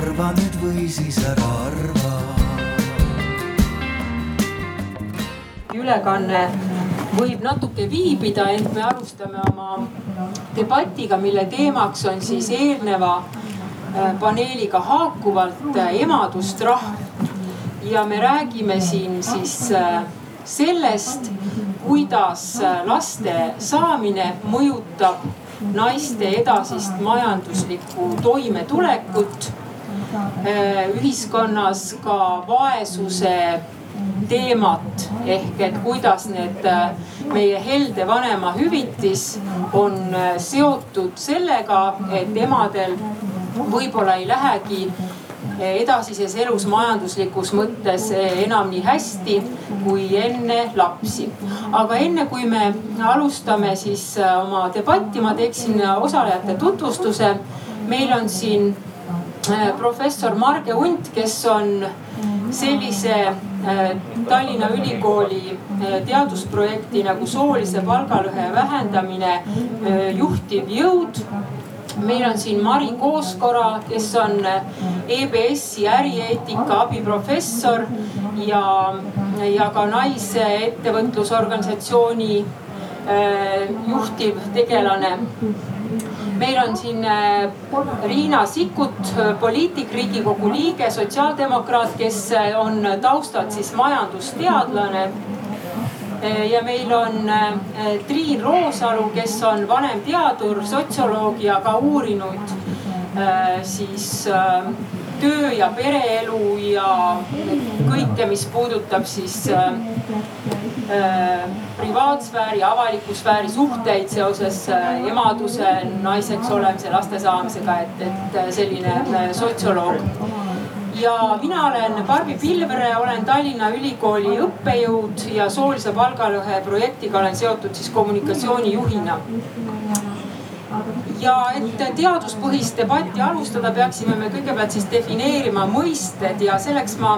arva nüüd või siis ära arva. ülekanne võib natuke viibida, ent me alustame oma debatiga, mille teemaks on siis eelneva äh, paneeliga haakuvalt äh, emadustrahv. ja me räägime siin siis äh, sellest, kuidas laste saamine mõjutab naiste edasist majanduslikku toimetulekut ühiskonnas ka vaesuse teemat ehk et kuidas need meie helde vanemahüvitis on seotud sellega, et emadel võib-olla ei lähegi edasises elus majanduslikus mõttes enam nii hästi kui enne lapsi. aga enne kui me alustame siis oma debatti, ma teeksin osalejate tutvustuse. meil on siin professor Marge Unt, kes on sellise äh, Tallinna Ülikooli äh, teadusprojekti nagu soolise palgalõhe vähendamine äh, juhtiv jõud. Meil on siin Mari Kooskora, kes on EBS-i ärieetika abiprofessor ja, ja ka naise ettevõtlusorganisatsiooni juhtiv tegelane meil on siin äh, Riina Sikkut, äh, poliitik, riigikogu liige, sotsiaaldemokraat, kes äh, on taustalt siis majandusteadlane. ja meil on Triin Roosalu, kes on vanemteadur, sotsioloog ja ka uurinud siis töö ja pereelu ja kõike, mis puudutab siis Äh, privaatsfääri, avaliku sfääri suhteid seoses äh, emaduse, naiseks olemise, laste saamisega, et, et äh, selline sotsioloog ja mina olen Barbi Pilvre, olen Tallinna Ülikooli õppejõud ja soolise palgalõhe projektiga olen seotud siis kommunikatsioonijuhina. Ja et teaduspõhist debatti alustada, peaksime me kõigepealt siis defineerima mõisted ja selleks ma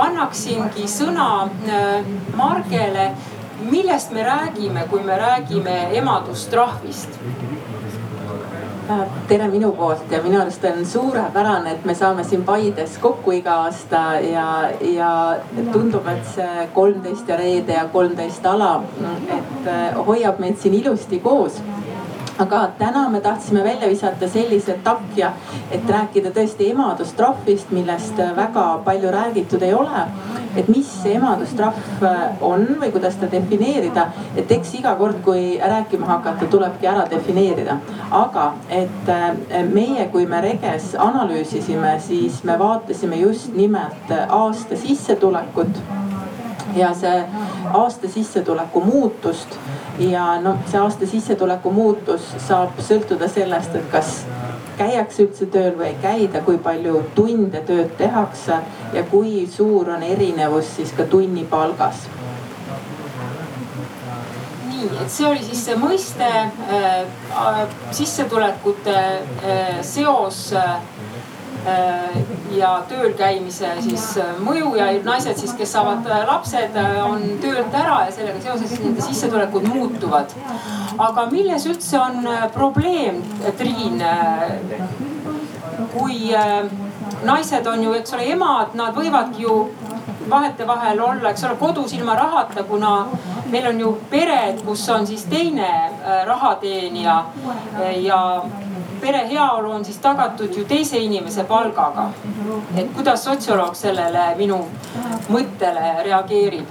annaksingi sõna äh, Margele. millest me räägime, kui me räägime emadustrahvist? Äh, tere minu poolt ja minu arust on suurepärane, et me saame siin Paides kokku iga aasta ja, ja tundub, et see kolmteist ja reede ja kolmteist ala, et äh, hoiab meid siin ilusti koos aga täna me tahtsime välja visata sellise takja, et rääkida tõesti emadustrahvist, millest väga palju räägitud ei ole. et mis see emadustrahv on või kuidas ta defineerida, et eks iga kord, kui rääkima hakata, tulebki ära defineerida. aga et eh, meie, kui me Reges analüüsisime, siis me vaatasime just nimelt aasta sissetulekut ja see aasta sissetuleku muutust ja noh, see aasta sissetuleku muutus saab sõltuda sellest, et kas käiakse üldse tööl või ei käida, kui palju tunde tööd tehakse ja kui suur on erinevus siis ka tunnipalgas. nii, et see oli siis see mõiste äh, sissetulekute äh, seos äh, Äh, ja tööl käimise siis äh, mõju ja naised siis, kes saavad äh, lapsed, on töölt ära ja sellega seoses nende sissetulekud muutuvad. aga milles üldse on probleem, Triin? kui naised on ju, eks ole, emad, nad võivadki ju vahetevahel olla, eks ole, kodus ilma rahata, kuna meil on ju pered, kus on siis teine rahateenija ja pere heaolu on siis tagatud ju teise inimese palgaga. et kuidas sotsioloog sellele minu mõttele reageerib?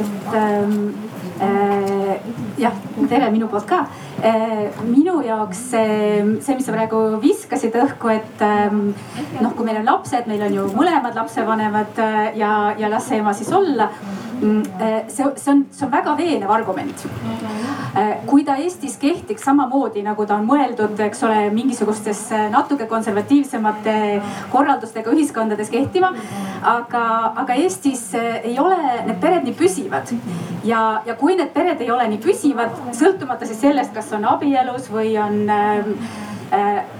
et ähm, äh, jah, tere minu poolt ka äh,. minu jaoks see, see, mis sa praegu viskasid õhku, et ähm, noh, kui meil on lapsed, meil on ju mõlemad lapsevanemad äh, ja, ja las see ema siis olla äh,. See, see on, see on väga veenev argument Äh, kui ta Eestis kehtiks samamoodi nagu ta on mõeldud, eks ole, mingisugustes äh, natuke konservatiivsemate korraldustega ühiskondades kehtima. aga, aga Eestis äh, ei ole need pered nii püsivad ja, ja kui need pered ei ole nii püsivad, sõltumata siis sellest, kas on abielus või on äh,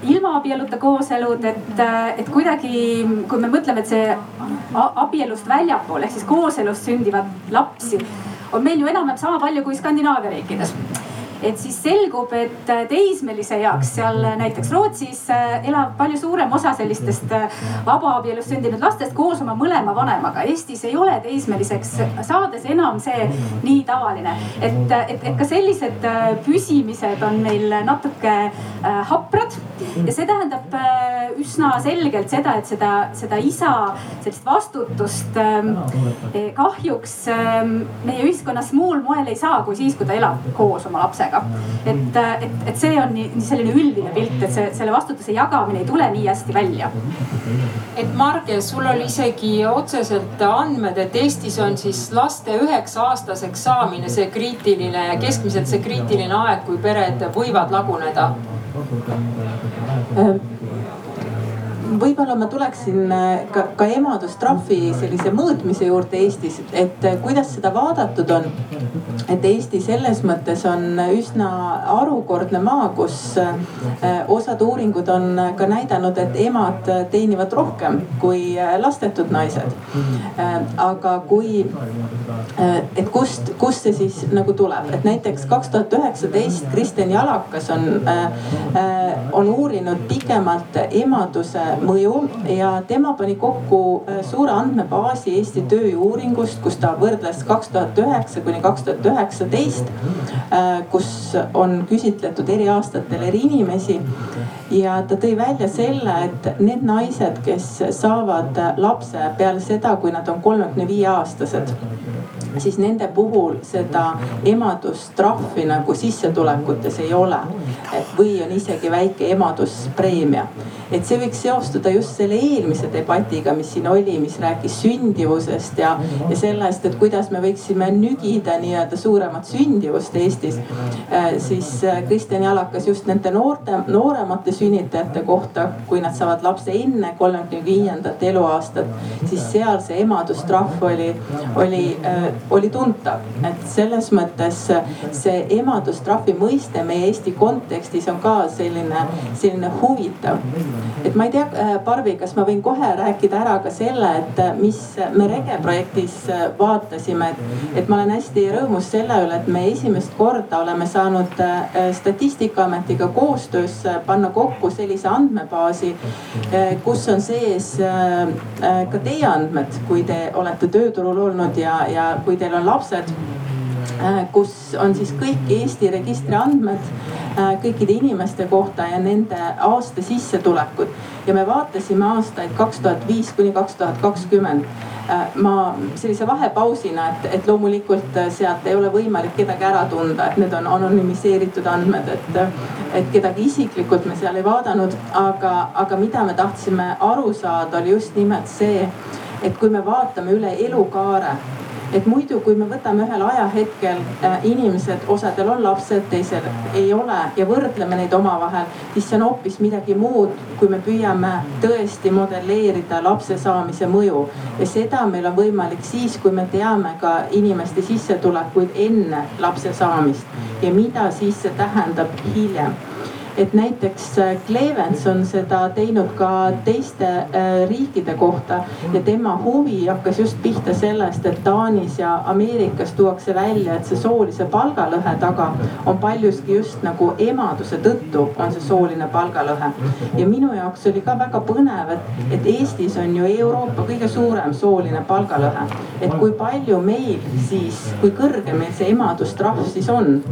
ilma abieluta kooselud, et, et kuidagi, kui me mõtleme, et see abielust väljapool ehk siis kooselust sündivad lapsi on meil ju enam-vähem sama palju kui Skandinaavia riikides et siis selgub, et teismelise jaoks seal näiteks Rootsis elab palju suurem osa sellistest vabaabielust sündinud lastest koos oma mõlema vanemaga. Eestis ei ole teismeliseks saades enam see nii tavaline, et, et, et ka sellised püsimised on meil natuke haprad ja see tähendab üsna selgelt seda, et seda, seda isa sellist vastutust ähm, kahjuks ähm, meie ühiskonnas muul moel ei saa, kui siis, kui ta elab koos oma lapsega. Et, äh, et, et see on nii, nii selline üldine pilt, et see, selle vastutuse jagamine ei tule nii hästi välja. et Marge, sul oli isegi otseselt andmed, et Eestis on siis laste üheksa aastaseks saamine see kriitiline, keskmiselt see kriitiline aeg, kui pered võivad laguneda ähm võib-olla ma tuleksin äh, ka, ka emadustrahvi sellise mõõtmise juurde Eestis, et äh, kuidas seda vaadatud on. et Eesti selles mõttes on üsna harukordne maa, kus äh, osad uuringud on ka näidanud, et emad teenivad rohkem kui lastetud naised. aga kui, et kust, kust see siis nagu tuleb, et näiteks kaks tuhat üheksateist Kristjan Jalakas on, on uurinud pikemalt emaduse mõju ja tema pani kokku äh, suure andmebaasi Eesti tööjõu-uuringust, kus ta võrdles kaks tuhat üheksa kuni kaks tuhat üheksateist. Äh, kus on küsitletud eri aastatel eri inimesi ja ta tõi välja selle, et need naised, kes saavad lapse peale seda, kui nad on kolmekümne viie aastased siis nende puhul seda emadustrahvi nagu sissetulekutes ei ole. või on isegi väike emaduspreemia. Et see võiks seostuda just selle eelmise debatiga, mis siin oli, mis rääkis sündivusest ja, ja sellest, et kuidas me võiksime nügida nii-öelda suuremat sündivust Eestis. Äh, siis äh, Kristjan Jalakas just nende noorte, nooremate sünnitajate kohta, kui nad saavad lapse enne kolmekümne viiendat eluaastat, siis seal see emadustrahv oli, oli äh, oli tuntav. et selles mõttes see emadustrahvi mõiste meie Eesti kontekstis on ka selline, selline huvitav. Et ma ei tea, äh, Barbi, kas ma võin kohe rääkida ära ka selle, et äh, mis me Rege projektis äh, vaatasime, et, et ma olen hästi rõõmus selle üle, et me esimest korda oleme saanud statistikaametiga koostöös panna kokku sellise andmebaasi, kus on sees ka teie andmed, kui te olete tööturul olnud ja, ja kui teil on lapsed kus on siis kõik Eesti registri andmed äh, kõikide inimeste kohta ja nende aasta sissetulekud. ja me vaatasime aastaid kaks tuhat viis kuni kaks tuhat kakskümmend. Äh, ma sellise vahepausina, et, et loomulikult sealt ei ole võimalik kedagi ära tunda, et need on anonüümiseeritud andmed, et, et kedagi isiklikult me seal ei vaadanud. aga, aga mida me tahtsime aru saada, oli just nimelt see, et kui me vaatame üle elukaare et muidu, kui me võtame ühel ajahetkel äh, inimesed, osadel on lapsed, teisel ei ole ja võrdleme neid omavahel, siis see on hoopis midagi muud, kui me püüame tõesti modelleerida lapse saamise mõju. ja seda meil on võimalik siis, kui me teame ka inimeste sissetulekuid enne lapse saamist ja mida siis see tähendab hiljem et näiteks äh, Clevens on seda teinud ka teiste äh, riikide kohta ja tema huvi hakkas just pihta sellest, et Taanis ja Ameerikas tuuakse välja, et see soolise palgalõhe taga on paljuski just nagu emaduse tõttu on see sooline palgalõhe. ja minu jaoks oli ka väga põnev, et, et Eestis on ju Euroopa kõige suurem sooline palgalõhe. et kui palju meil siis, kui kõrge meil see emadustrahv siis on.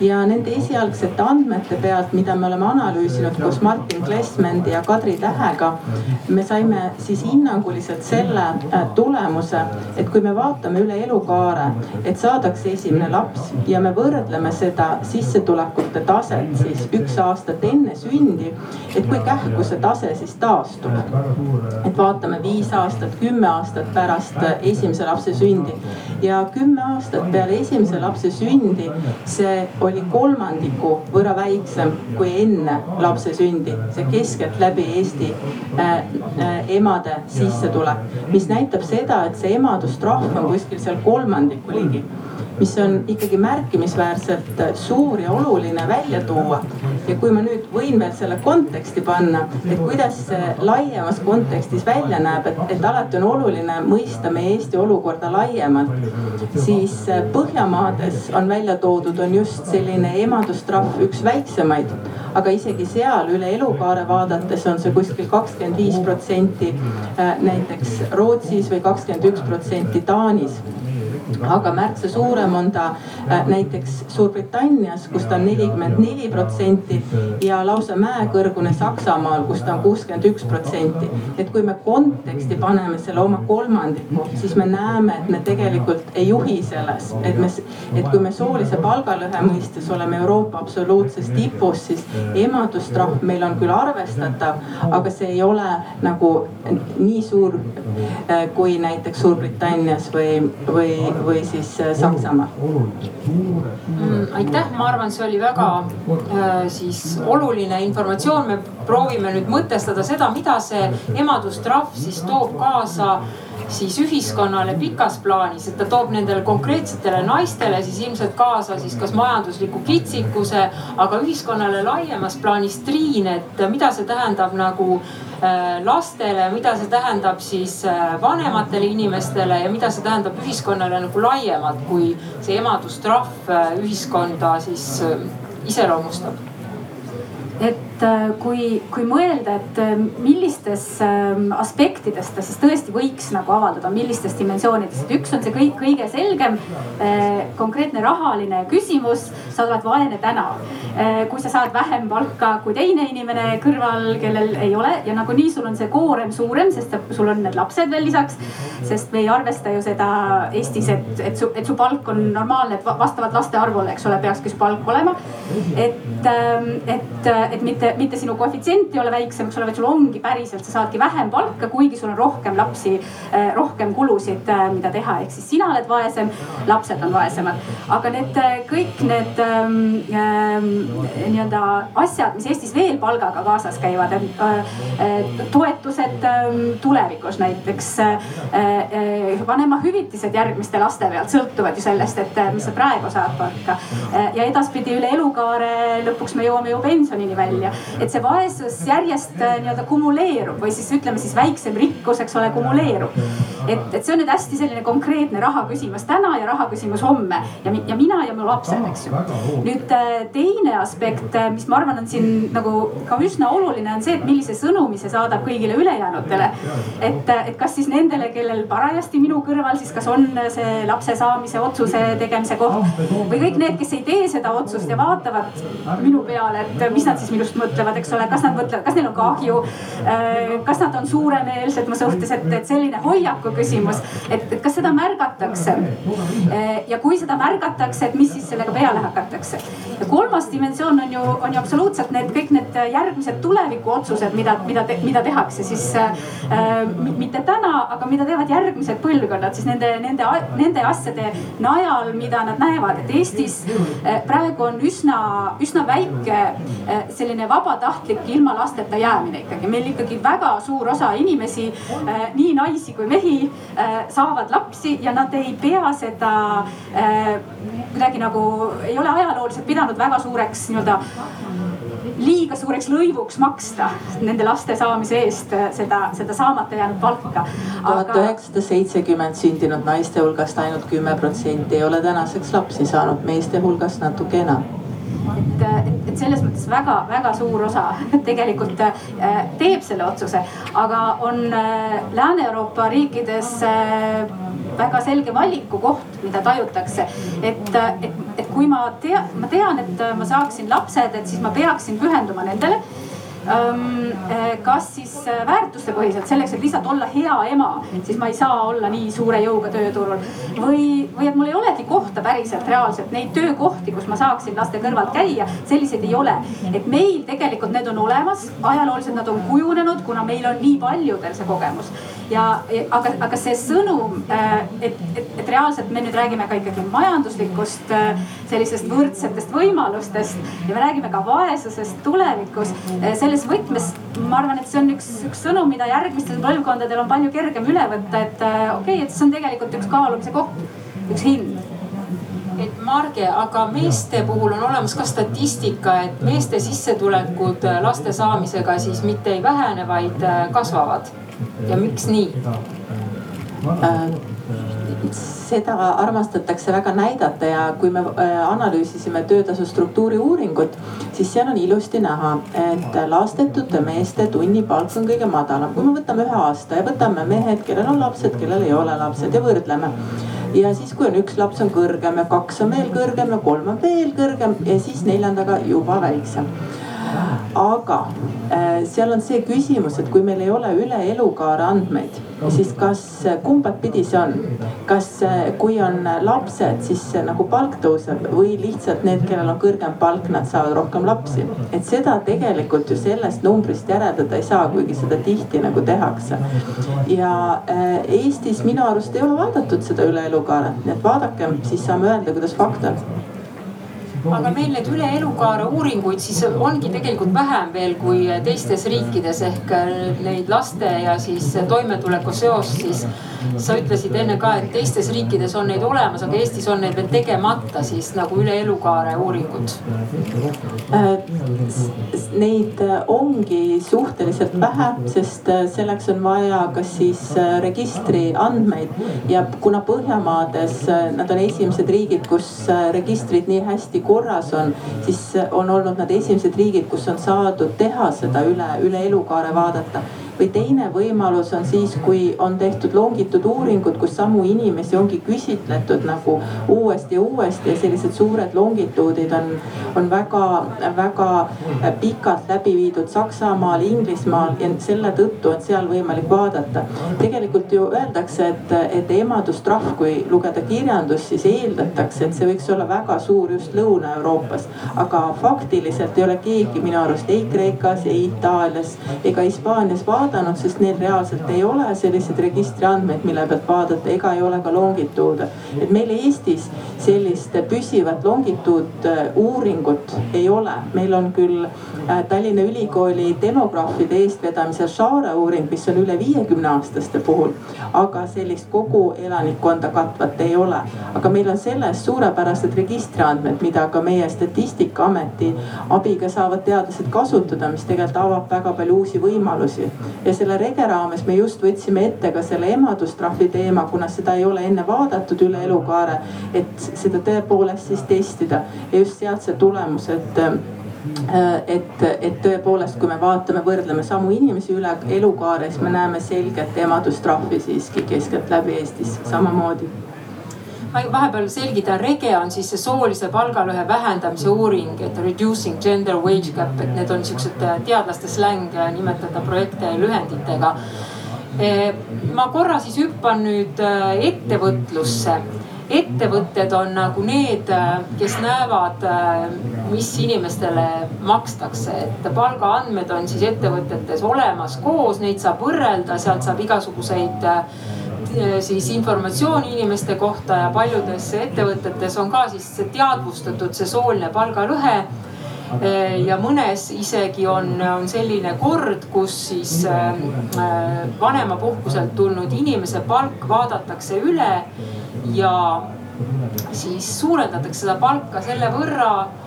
ja nende esialgsete andmete pealt, mida mida me oleme analüüsinud koos Martin Klesmendi ja Kadri Tähega. me saime siis hinnanguliselt selle äh, tulemuse, et kui me vaatame üle elukaare, et saadakse esimene laps ja me võrdleme seda sissetulekute taset siis üks aastat enne sündi. et kui kähku see tase siis taastub. et vaatame viis aastat, kümme aastat pärast äh, esimese lapse sündi ja kümme aastat peale esimese lapse sündi, see oli kolmandiku võrra väiksem kui enne lapse sündi. see keskeltläbi Eesti äh, äh, emade sissetulek, mis näitab seda, et see emadustrahv on kuskil seal kolmandiku ligi mis on ikkagi märkimisväärselt suur ja oluline välja tuua. ja kui ma nüüd võin veel selle konteksti panna, et kuidas see laiemas kontekstis välja näeb, et, et alati on oluline mõista meie Eesti olukorda laiemalt, siis Põhjamaades on välja toodud, on just selline emadustrahv üks väiksemaid aga isegi seal üle elukaare vaadates on see kuskil kakskümmend viis protsenti äh, näiteks Rootsis või kakskümmend üks protsenti Taanis aga märksa suurem on ta äh, näiteks Suurbritannias, kus ta on nelikümmend neli protsenti ja lausa mäekõrgune Saksamaal, kus ta on kuuskümmend üks protsenti. et kui me konteksti paneme selle oma kolmandiku, siis me näeme, et me tegelikult ei juhi selles, et me, et kui me soolise palgalõhe mõistes oleme Euroopa absoluutses tipus, siis emadustrahv meil on küll arvestatav, aga see ei ole nagu nii suur äh, kui näiteks Suurbritannias või, või või siis äh, Saksamaal mm,? aitäh, ma arvan, see oli väga äh, siis oluline informatsioon. me proovime nüüd mõtestada seda, mida see emadustrahv siis toob kaasa siis ühiskonnale pikas plaanis, et ta toob nendele konkreetsetele naistele siis ilmselt kaasa siis kas majandusliku kitsikuse, aga ühiskonnale laiemas plaanis triin, et mida see tähendab nagu lastele, mida see tähendab siis äh, vanematele inimestele ja mida see tähendab ühiskonnale nagu laiemalt, kui see emadustrahv äh, ühiskonda siis iseloomustab? Et äh, kui, kui mõelda, et äh, millistes ähm, aspektides ta siis tõesti võiks nagu avalduda, millistes dimensioonides, et üks on see kõik kõige selgem äh, konkreetne rahaline küsimus. sa oled vaene täna, kui sa saad vähem palka kui teine inimene kõrval, kellel ei ole ja nagunii sul on see koorem suurem, sest sul on need lapsed veel lisaks. sest me ei arvesta ju seda Eestis, et, et su, et su palk on normaalne, et vastavalt laste arvule, eks ole, peakski su palk olema. et, ähm, et et mitte, mitte sinu koefitsient ei ole väiksem, eks ole, vaid sul ongi päriselt, sa saadki vähem palka, kuigi sul on rohkem lapsi, äh, rohkem kulusid, äh, mida teha, ehk siis sina oled vaesem, lapsed on vaesemad. aga need äh, kõik need ähm, ähm, nii-öelda asjad, mis Eestis veel palgaga kaasas käivad, toetused ähm, tulevikus näiteks äh,, vanemahüvitised järgmiste laste pealt sõltuvad ju sellest, et mis sa praegu saad palka ja edaspidi üle elukaare lõpuks me jõuame ju pensionini välja. Et see vaesus järjest äh, nii-öelda kumuleerub või siis ütleme siis väiksem rikkus, eks ole, kumuleerub. et, et see on nüüd hästi selline konkreetne raha küsimus täna ja raha küsimus homme ja, ja mina ja mu lapsed, eks ju. nüüd äh, teine aspekt, äh, mis ma arvan, on siin nagu ka üsna oluline, on see, et millise sõnumi see saadab kõigile ülejäänutele. et, et kas siis nendele, kellel parajasti minu kõrval siis kas on see lapse saamise otsuse tegemise koht või kõik need, kes ei tee seda otsust ja vaatavad minu peale, et mis nad siis minust mõtlevad, eks ole, kas nad mõtlevad, kas neil on kahju. Äh, kas nad on suuremeelsed mu suhtes, et, et selline hoiaku küsimus, et, et kas seda märgatakse. Äh, ja kui seda märgatakse, et mis siis sellega peale hakatakse. ja kolmas dimensioon on ju, on ju absoluutselt need kõik need järgmised tulevikuotsused, mida, mida, mida tehakse siis äh, mitte täna, aga mida teevad järgmised põlvkonnad siis nende, nende, nende asjade najal, mida nad näevad, et Eestis äh, praegu on üsna, üsna väike selline vabatahtlik ilma lasteta jäämine ikkagi. meil ikkagi väga suur osa inimesi, äh, nii naisi kui mehi, äh, saavad lapsi ja nad ei pea seda äh, kuidagi nagu, ei ole ajalooliselt pidanud väga suureks nii-öelda liiga suureks lõivuks maksta nende laste saamise eest seda, seda saamata jäänud palka. tuhat üheksasada seitsekümmend sündinud naiste hulgast ainult kümme protsenti ei ole tänaseks lapsi saanud, meeste hulgast natuke enam et, et, et selles mõttes väga-väga suur osa tegelikult äh, teeb selle otsuse, aga on äh, Lääne-Euroopa riikides äh, väga selge valikukoht, mida tajutakse. et, et, et kui ma tean, ma tean, et ma saaksin lapsed, et siis ma peaksin pühenduma nendele kas siis äh, väärtustepõhiselt selleks, et lihtsalt olla hea ema, siis ma ei saa olla nii suure jõuga tööturul. või, või et mul ei olegi kohta päriselt reaalselt neid töökohti, kus ma saaksin laste kõrvalt käia, selliseid ei ole. et meil tegelikult need on olemas, ajalooliselt nad on kujunenud, kuna meil on nii paljudel see kogemus. Ja, aga, aga see sõnum, äh, et, et, et reaalselt me nüüd räägime ka ikkagi majanduslikust sellisest võrdsetest võimalustest ja me räägime ka vaesusest tulevikus selles võtmes ma arvan, et see on üks, üks sõnum, mida järgmistel põlvkondadel on palju kergem üle võtta, et äh, okei okay,, et see on tegelikult üks kaalumise koht, üks hind. Marge, aga meeste puhul on olemas ka statistika, et meeste sissetulekud laste saamisega siis mitte ei vähene, vaid kasvavad. Ja miks nii äh,? seda armastatakse väga näidata ja kui me äh, analüüsisime töötasu struktuuri uuringut, siis seal on ilusti näha, et lastetute meeste tunnipalk on kõige madalam. kui me võtame ühe aasta ja võtame mehed, kellel on lapsed, kellel ei ole lapsed ja võrdleme ja siis, kui on üks laps on kõrgem ja kaks on veel kõrgem ja kolm on veel kõrgem ja siis neljandaga juba väiksem aga äh, seal on see küsimus, et kui meil ei ole üle elukaare andmeid, siis kas, äh, kumbat pidi see on? kas, äh, kui on lapsed, siis nagu palk tõuseb või lihtsalt need, kellel on kõrgem palk, nad saavad rohkem lapsi? et seda tegelikult ju sellest numbrist järeldada ei saa, kuigi seda tihti nagu tehakse. ja Eestis minu arust ei ole vaadatud seda üle elukaaret, nii et vaadakem, siis saame öelda, kuidas fakt on aga meil neid üle elukaare uuringuid siis ongi tegelikult vähem veel kui teistes riikides ehk neid laste ja siis toimetuleku seost siis sa ütlesid enne ka, et teistes riikides on neid olemas, aga Eestis on neid veel tegemata siis nagu üle elukaare uuringud. Äh, neid ongi suhteliselt vähe, sest äh, selleks on vaja kas siis äh, registri andmeid ja kuna Põhjamaades nad on esimesed riigid, kus registrid nii hästi korras on, siis on olnud nad esimesed riigid, kus on saadud teha seda üle, üle elukaare vaadata või teine võimalus on siis, kui on tehtud longitud uuringud, kus samu inimesi ongi küsitletud nagu uuesti ja uuesti ja sellised suured longituudid on, on väga-väga pikalt läbi viidud Saksamaal, Inglismaal ja selle tõttu on seal võimalik vaadata. tegelikult ju öeldakse, et, et emadustrahv, kui lugeda kirjandust, siis eeldatakse, et see võiks olla väga suur just Lõuna-Euroopas. aga faktiliselt ei ole keegi minu arust ei Kreekas, ei Itaalias ega Hispaanias vaadanud vaadanud, sest neil reaalselt ei ole selliseid registriandmeid, mille pealt vaadata, ega ei ole ka longituude. et meil Eestis sellist püsivat longituud uuringut ei ole, meil on küll äh, Tallinna Ülikooli demograafide eestvedamisel Shara uuring, mis on üle viiekümne aastaste puhul. aga sellist kogu elanikkonda katvat ei ole. aga meil on sellest suurepärased registriandmed, mida ka meie statistikaameti abiga saavad teadlased kasutada, mis tegelikult avab väga palju uusi võimalusi ja selle rege raames me just võtsime ette ka selle emadustrahvi teema, kuna seda ei ole enne vaadatud üle elukaare. et seda tõepoolest siis testida ja just sealt see tulemus, et äh, et, et tõepoolest, kui me vaatame, võrdleme samu inimesi üle elukaare, siis me näeme selget emadustrahvi siiski keskeltläbi Eestis samamoodi ma vahepeal selgitan, rege on siis see soolise palgalõhe vähendamise uuring, et reducing gender wage gap, et need on siuksed äh, teadlaste släng nimetada projekte lühenditega. Äh, ma korra siis hüppan nüüd äh, ettevõtlusse ettevõtted on nagu need, kes näevad, mis inimestele makstakse, et palgaandmed on siis ettevõtetes olemas koos, neid saab võrrelda, sealt saab igasuguseid siis informatsiooni inimeste kohta ja paljudes ettevõtetes on ka siis teadvustatud see sooline palgalõhe. Eh, ja mõnes isegi on, on selline kord, kus siis eh, vanemapuhkuselt tulnud inimese palk vaadatakse üle ja siis suurendatakse seda palka selle võrra Äh,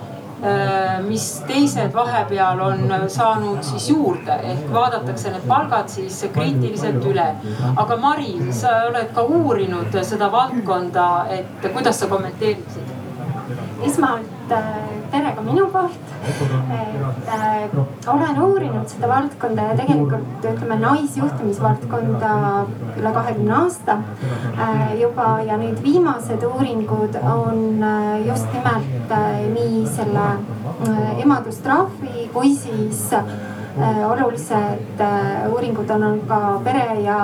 mis teised vahepeal on saanud siis juurde ehk vaadatakse need palgad siis kriitiliselt üle. aga Mari, sa oled ka uurinud seda valdkonda, et kuidas sa kommenteeriksid? esmalt äh, tere ka minu poolt. et äh, olen uurinud seda valdkonda ja tegelikult ütleme naisjuhtimisvaldkonda üle kahekümne aasta äh, juba ja nüüd viimased uuringud on äh, just nimelt äh, nii selle äh, emadustrahvi kui siis äh, olulised äh, uuringud on olnud ka pere ja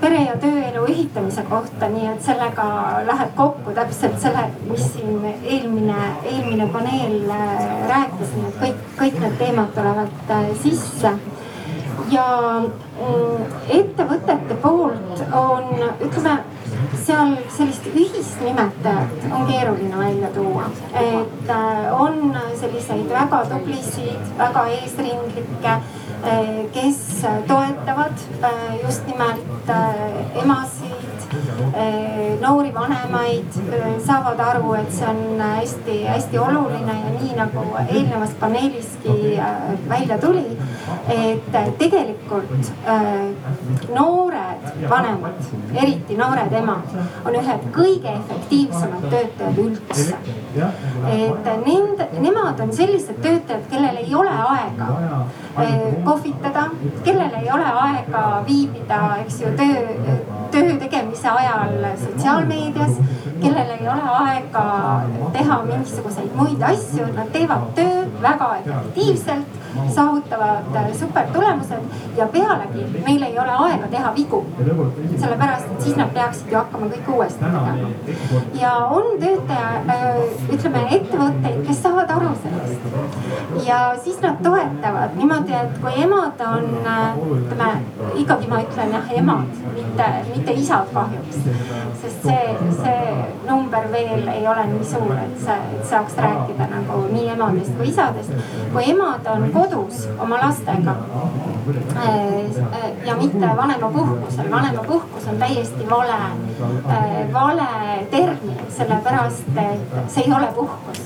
pere ja tööelu ühitamise kohta, nii et sellega läheb kokku täpselt selle, mis siin eelmine, eelmine paneel äh, rääkis, nii et kõik, kõik need teemad tulevad äh, sisse. ja mm, ettevõtete poolt on, ütleme seal sellist ühist nimetajat on keeruline välja tuua, et äh, on selliseid väga tublisid, väga eesrindlikke kes toetavad just nimelt emasid noori vanemaid, saavad aru, et see on hästi-hästi oluline ja nii nagu eelnevas paneeliski välja tuli, et tegelikult noored vanemad, eriti noored emad, on ühed kõige efektiivsemad töötajad üldse. et nende, nemad on sellised töötajad, kellel ei ole aega kohvitada, kellel ei ole aega viibida, eks ju, töö, töö tegemise ajal sotsiaalmeedias, kellel ei ole aega teha mingisuguseid muid asju, nad teevad töö väga efektiivselt saavutavad supertulemused ja pealegi neil ei ole aega teha vigu. sellepärast, et siis nad peaksid ju hakkama kõike uuesti tegema. ja on töötaja, ütleme ettevõtteid, kes saavad aru sellest ja siis nad toetavad niimoodi, et kui emad on, ütleme ikkagi ma ütlen jah, emad, mitte, mitte isad kahjuks. sest see, see number veel ei ole nii suur, et see, et saaks rääkida nagu nii emadest kui isadest. kui emad on kodus oma lastega. Ja mitte vanemapuhkusel, vanemapuhkus on täiesti vale, vale termin, sellepärast et see ei ole puhkus.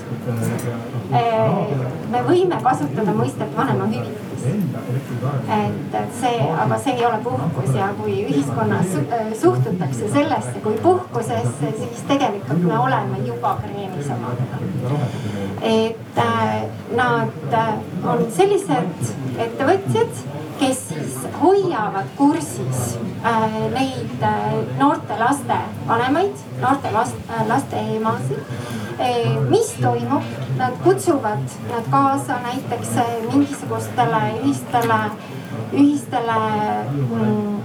me võime kasutada mõistet vanemahüvitis et, et see, aga see ei ole puhkus ja kui ühiskonnas suhtutakse sellesse kui puhkusesse, siis tegelikult me oleme juba kreemis omadega. et äh, nad äh, on sellised ettevõtjad, kes siis hoiavad kursis äh, neid äh, noorte laste vanemaid, noorte last, äh, laste emasid Eh, mis toimub, nad kutsuvad nad kaasa näiteks eh, mingisugustele ühistele, ühistele mm,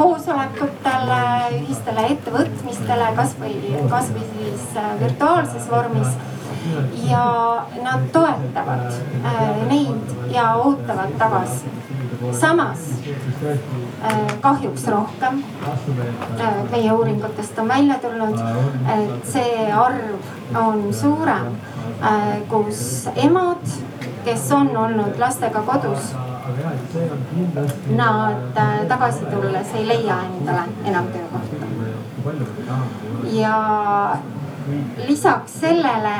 koosolekutele, ühistele ettevõtmistele, kasvõi, kasvõi siis eh, virtuaalses vormis. Ja nad toetavad neid ja ootavad tagasi samas äh, kahjuks rohkem äh, meie uuringutest on välja tulnud, et see arv on suurem, äh, kus emad, kes on olnud lastega kodus, nad tagasi tulles ei leia endale enam töökohta. ja lisaks sellele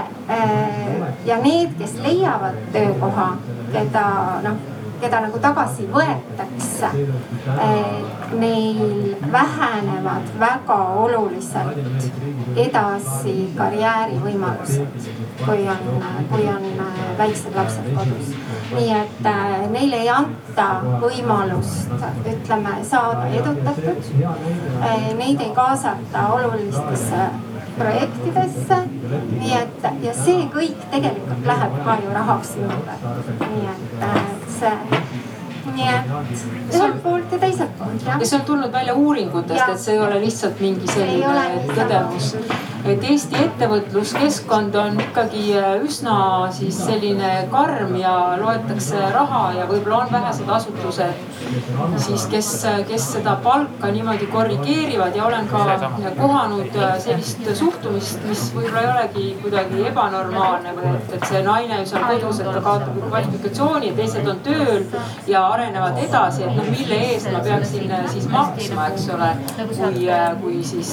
ja need, kes leiavad töökoha, keda noh keda nagu tagasi võetakse, neil vähenevad väga oluliselt edasi karjäärivõimalused, kui on, kui on väiksed lapsed kodus. nii et äh, neile ei anta võimalust, ütleme, saada edutatud. Äh, neid ei kaasata olulistesse projektidesse. nii et ja see kõik tegelikult läheb ka ju rahaks juurde. nii et äh, see nii et ühelt poolt ja teiselt poolt jah. ja see on tulnud välja uuringutest, et see ei ole lihtsalt mingi selline tõdemus. Et Eesti ettevõtluskeskkond on ikkagi äh, üsna siis selline karm ja loetakse raha ja võib-olla on vähesed asutused siis, kes, kes seda palka niimoodi korrigeerivad. Ja olen ka kohanud äh, sellist suhtumist, mis võib-olla ei olegi kuidagi ebanormaalne või et, et see naine seal kodus, et ta kaotab kvalifikatsiooni, teised on tööl ja arenevad edasi, et noh, mille eest ma peaksin äh, siis maksma, eks ole, kui, kui siis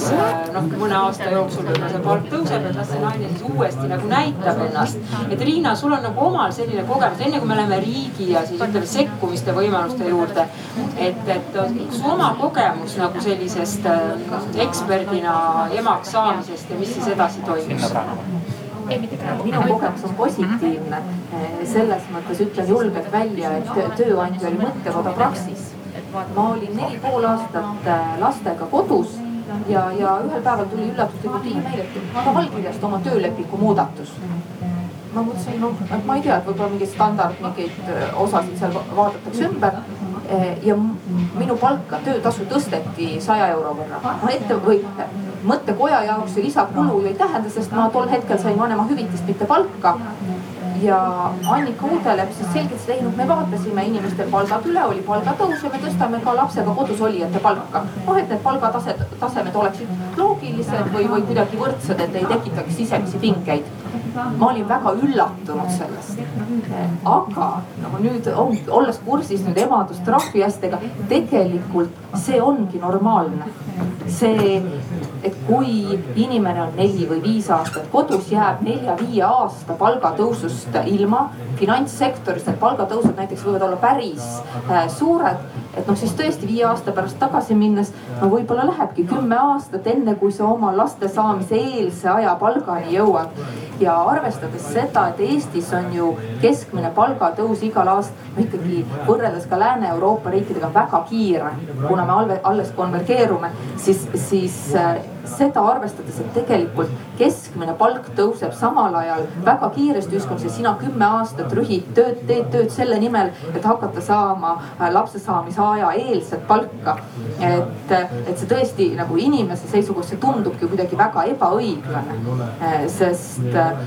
noh, mõne aasta jooksul võib-olla see palk tõuseb, et las see naine siis uuesti nagu näitab ennast. et Riina, sul on nagu omal selline kogemus, enne kui me läheme riigi ja siis ütleme sekkumiste võimaluste juurde. et, et su oma kogemus nagu sellisest äh, eksperdina emaks saamisest ja mis siis edasi toimus? Minu kogemus on positiivne. selles mõttes ütlen julgelt välja, et tööandja oli mõttekoda Praxis. ma olin neli pool aastat äh, lastega kodus ja, ja ühel päeval tuli üllatuslikult email, et aga allkirjasta oma töölepingu muudatus. ma mõtlesin, no ma ei tea, et võib-olla mingeid standard, mingeid äh, osasid seal vaadatakse ümber. Äh, ja minu palka, töötasu tõsteti saja euro võrra. no ette või mõttekoja jaoks see lisakulu ju ei tähenda, sest ma tol hetkel sain vanemahüvitist, mitte palka ja Annika Uudelepp siis selgitas, et ei noh, me vaatasime inimestel palgad üle, oli palgatõus ja me tõstame ka lapsega kodus olijate palka. noh, et need palgataset, tasemed oleksid loogilised või, või kuidagi võrdsed, et ei tekitaks sisemisi pingeid. ma olin väga üllatunud sellest. aga nagu nüüd olles kursis nüüd emadustrahvi asjadega, tegelikult see ongi normaalne. see, et kui inimene on neli või viis aastat kodus, jääb nelja-viie aasta palgatõusust ilma. finantssektoris need palgatõusud näiteks võivad olla päris äh, suured et noh, siis tõesti viie aasta pärast tagasi minnes, no võib-olla lähebki kümme aastat, enne kui sa oma laste saamise eelse aja palgani jõuad. ja arvestades seda, et Eestis on ju keskmine palgatõus igal aastal ikkagi võrreldes ka Lääne-Euroopa riikidega väga kiire, kuna me alles konvergeerume, siis, siis äh, seda arvestades, et tegelikult keskmine palk tõuseb samal ajal väga kiiresti ühiskonnas ja sina kümme aastat rühid tööd, teed tööd selle nimel, et hakata saama äh, lapse saamise aja eelset palka. et, et see tõesti nagu inimese seisukohast, see tundubki kuidagi väga ebaõiglane. Sest äh,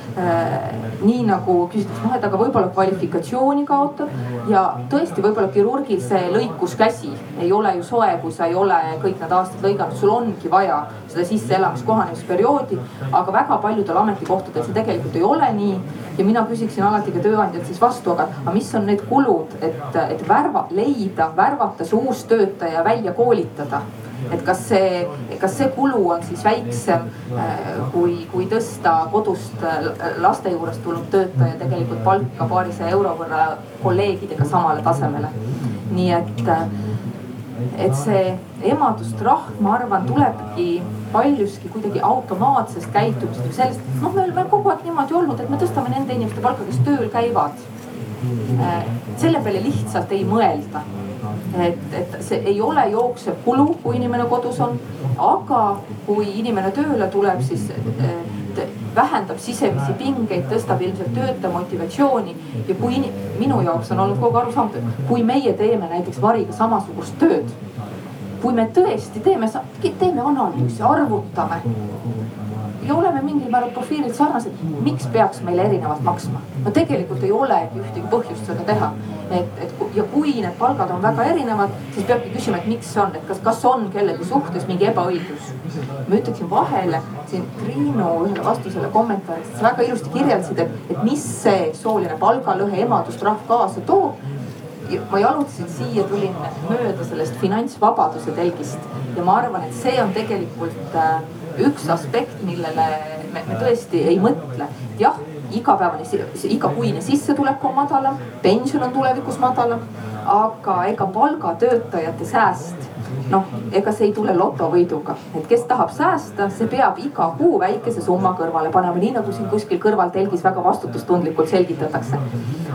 nii nagu küsitakse, noh, et aga võib-olla kvalifikatsiooni kaotab ja tõesti, võib-olla kirurgil see lõikuskäsi ei ole ju soe, kui sa ei ole kõik need aastad lõiganud, sul ongi vaja seda sisseelamis kohanemisperioodi. aga väga paljudel ametikohtadel see tegelikult ei ole nii. ja mina küsiksin alati ka tööandjalt siis vastu, aga, aga mis on need kulud, et, et värva, leida, värvata see uus töötaja, välja koolitada et kas see, kas see kulu on siis väiksem äh, kui, kui tõsta kodust äh, laste juurest tulnud töötaja tegelikult palka paarisaja euro võrra kolleegidega samale tasemele. nii et äh, et see emadustrahv, ma arvan, tulebki paljuski kuidagi automaatsest käitumisest või sellest, noh, me oleme kogu aeg niimoodi olnud, et me tõstame nende inimeste palka, kes tööl käivad. Äh, selle peale lihtsalt ei mõelda. Et, et see ei ole jooksev kulu, kui inimene kodus on, aga kui inimene tööle tuleb, siis äh, vähendab sisemisi pingeid, tõstab ilmselt töötaja motivatsiooni. ja kui minu jaoks on olnud kogu aeg arusaamatu, et kui meie teeme näiteks Variga samasugust tööd kui me tõesti teeme, teeme analüüsi, arvutame ja oleme mingil määral profiililt sarnased, miks peaks meile erinevalt maksma? no tegelikult ei olegi ühtegi põhjust seda teha. et, et ja kui need palgad on väga erinevad, siis peabki küsima, et miks on, et kas, kas on kellegi suhtes mingi ebaõiglus. ma ütleksin vahele siin Triinu ühele vastusele kommentaaris, sa väga ilusti kirjeldasid, et, et mis see sooline palgalõhe emadustrahv kaasa toob ma jalutasin siia, tulin mööda sellest finantsvabaduse telgist ja ma arvan, et see on tegelikult äh, üks aspekt, millele me, me tõesti ei mõtle. jah, igapäevane, igakuine sissetulek on madalam, pension on tulevikus madalam, aga ega palgatöötajate sääst noh, ega see ei tule lotovõiduga, et kes tahab säästa, see peab iga kuu väikese summa kõrvale panema, nii nagu siin kuskil kõrvaltelgis väga vastutustundlikult selgitatakse.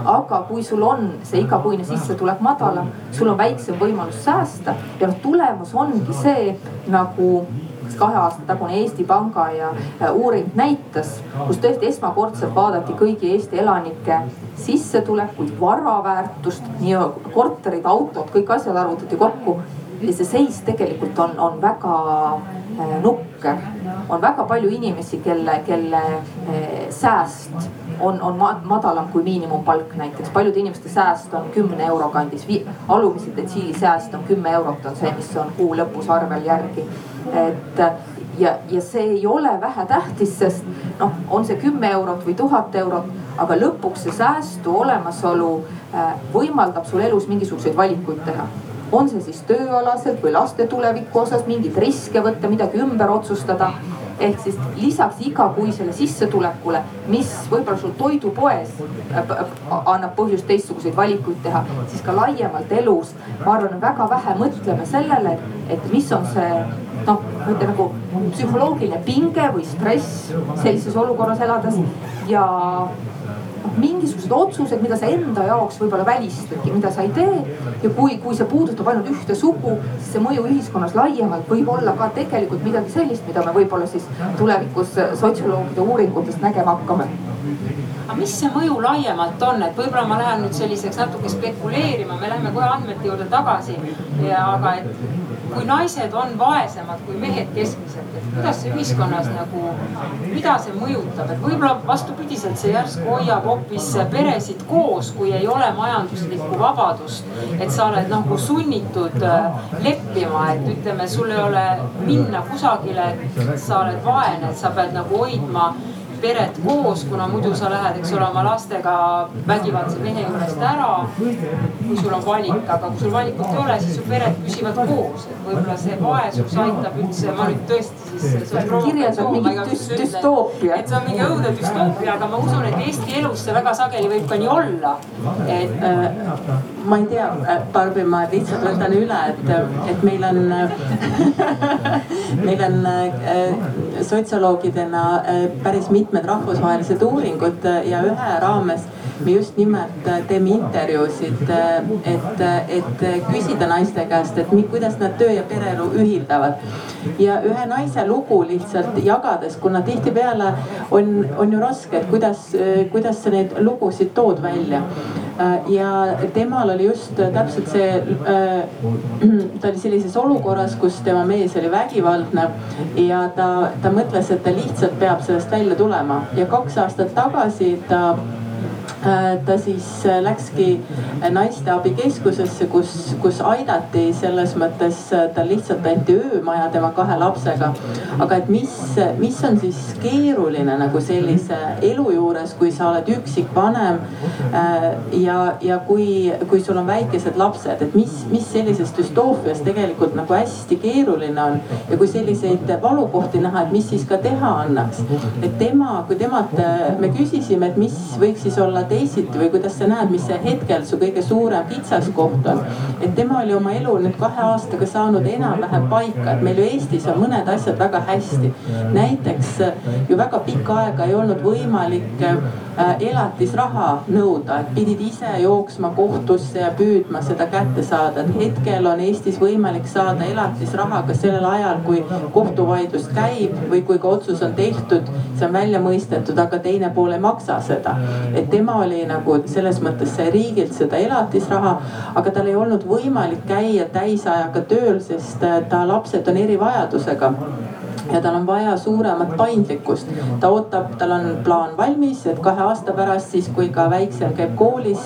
aga kui sul on see igakuine sissetulek madalam, sul on väiksem võimalus säästa ja noh, tulemus ongi see nagu kas kahe aasta tagune Eesti Panga ja uuring näitas, kus tõesti esmakordselt vaadati kõigi Eesti elanike sissetulekuid, vara väärtust, nii korterid, autod, kõik asjad arvutati kokku ja see seis tegelikult on, on väga äh, nukker. on väga palju inimesi, kelle, kelle äh, sääst on, on madalam kui miinimumpalk näiteks. paljude inimeste sääst on kümne euro kandis, alumise detsiili sääst on kümme eurot, on see, mis on kuu lõpus arvel järgi. Et ja, ja see ei ole vähetähtis, sest noh, on see kümme eurot või tuhat eurot, aga lõpuks see säästu olemasolu äh, võimaldab sul elus mingisuguseid valikuid teha on see siis tööalaselt või laste tuleviku osas mingeid riske võtta, midagi ümber otsustada. Ehk siis lisaks igakuisele sissetulekule, mis võib-olla sul toidupoes äh, annab põhjust teistsuguseid valikuid teha, siis ka laiemalt elus, ma arvan, väga vähe mõtleme sellele, et mis on see noh, ma ütlen nagu psühholoogiline pinge või stress sellises olukorras elades. Ja mingisugused otsused, mida sa enda jaoks võib-olla välistadki, mida sa ei tee. ja kui, kui see puudutab ainult ühte sugu, siis see mõju ühiskonnas laiemalt võib olla ka tegelikult midagi sellist, mida me võib-olla siis tulevikus sotsioloogide uuringutest nägema hakkame aga mis see mõju laiemalt on, et võib-olla ma lähen nüüd selliseks natuke spekuleerima, me läheme kohe andmete juurde tagasi. ja aga et kui naised on vaesemad kui mehed keskmiselt, kuidas see ühiskonnas nagu, mida see mõjutab, et võib-olla vastupidiselt see järsku hoiab hoopis peresid koos, kui ei ole majanduslikku vabadust. et sa oled nagu sunnitud äh, leppima, et ütleme, sul ei ole minna kusagile, sa oled vaene, et sa pead nagu hoidma peret koos, kuna muidu sa lähed, eks ole, oma lastega vägivaldse mehe juurest ära. kui sul on valik, aga kui sul valikut ei ole, siis su pered püsivad koos, et võib-olla see vaesus aitab üldse, ma nüüd tõesti siis. kirjeldab mingit düstoopiat. et see on mingi õudne düstoopia, aga ma usun, et Eesti elus see väga sageli võib ka nii olla, et äh, ma ei tea, Barbi, ma lihtsalt võtan üle, et, et meil on meil on äh, sotsioloogidena äh, päris mitmed rahvusvahelised uuringud ja ühe raames me just nimelt äh, teeme intervjuusid, et, et küsida naiste käest, et kuidas nad töö ja pereelu ühildavad. ja ühe naise lugu lihtsalt jagades, kuna tihtipeale on, on ju raske, et kuidas, kuidas sa neid lugusid tood välja ja temal oli just täpselt see, ta oli sellises olukorras, kus tema mees oli vägivaldne ja ta, ta mõtles, et ta lihtsalt peab sellest välja tulema ja kaks aastat tagasi ta Äh, ta siis äh, läkski äh, naisteabikeskusesse, kus, kus aidati selles mõttes, tal lihtsalt anti öömaja tema kahe lapsega. aga et mis, mis on siis keeruline nagu sellise elu juures, kui sa oled üksikvanem ja, ja kui, kui sul on väikesed lapsed, et mis, mis sellises düstoofias tegelikult nagu hästi keeruline on. ja kui selliseid valukohti näha, et mis siis ka teha annaks. et tema, kui temalt me küsisime, et mis võiks siis olla teisiti või kuidas sa näed, mis see hetkel su kõige suurem kitsaskoht on? et tema oli oma elu nüüd kahe aastaga saanud enam-vähem paika, et meil ju Eestis on mõned asjad väga hästi. näiteks ju väga pikka aega ei olnud võimalik äh, elatisraha nõuda, et pidid ise jooksma kohtusse ja püüdma seda kätte saada, et hetkel on Eestis võimalik saada elatisraha ka sellel ajal, kui kohtuvaidlus käib või kui ka otsus on tehtud, see on välja mõistetud, aga teine pool ei maksa seda. et tema oli nagu selles mõttes sai riigilt seda elatisraha, aga tal ei olnud võimalik käia täisajaga tööl, sest äh, ta lapsed on erivajadusega ja tal on vaja suuremat paindlikkust. ta ootab, tal on plaan valmis, et kahe aasta pärast siis, kui ka väiksem käib koolis,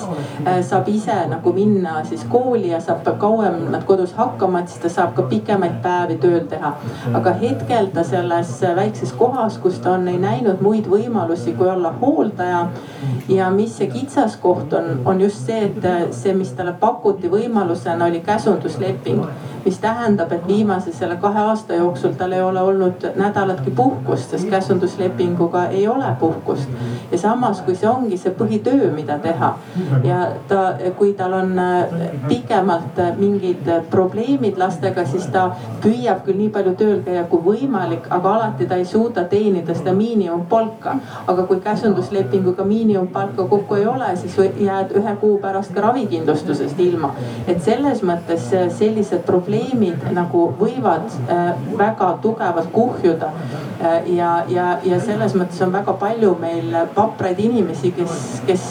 äh, saab ise nagu minna siis kooli ja saab kauem nad kodus hakkama, et siis ta saab ka pikemaid päevi tööl teha. aga hetkel ta selles väikses kohas, kus ta on, ei näinud muid võimalusi, kui olla hooldaja. ja mis see kitsaskoht on, on just see, et see, mis talle pakuti võimalusena, oli käsundusleping mis tähendab, et viimase selle kahe aasta jooksul tal ei ole olnud nädalatki puhkust, sest käsunduslepinguga ei ole puhkust. ja samas, kui see ongi see põhitöö, mida teha ja ta, kui tal on äh, pikemalt äh, mingid probleemid lastega, siis ta püüab küll nii palju tööl käia kui võimalik, aga alati ta ei suuda teenida seda miinimumpalka. aga kui käsunduslepinguga miinimumpalka kokku ei ole, siis jääd ühe kuu pärast ka ravikindlustusest ilma. et selles mõttes äh, sellised probleemid nagu võivad äh, väga tugevalt kuhjuda. Äh, ja, ja, ja selles mõttes on väga palju meil vapraid inimesi, kes, kes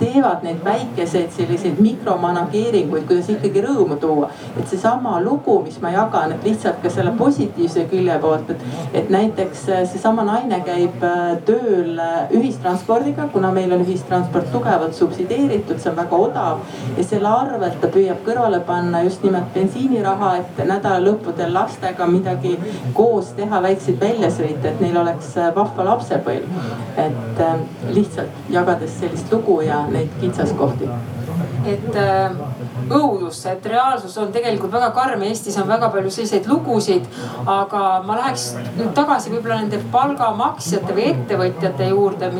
teevad neid väikeseid selliseid mikromanageeringuid, kuidas ikkagi rõõmu tuua. et seesama lugu, mis ma jagan, et lihtsalt ka selle positiivse külje poolt, et, et näiteks äh, seesama naine käib tööl ühistranspordiga, kuna meil on ühistransport tugevalt subsideeritud, see on väga odav ja selle arvelt ta püüab kõrvale panna just nimelt bensiiniraha raha, et nädalalõppudel lastega midagi koos teha, väikseid väljasõite, et neil oleks äh, vahva lapsepõlv. et äh, lihtsalt jagades sellist lugu ja neid kitsaskohti. et äh õudus, et reaalsus on tegelikult väga karm. Eestis on väga palju selliseid lugusid. aga ma läheks nüüd tagasi võib-olla nende palgamaksjate või ettevõtjate juurde,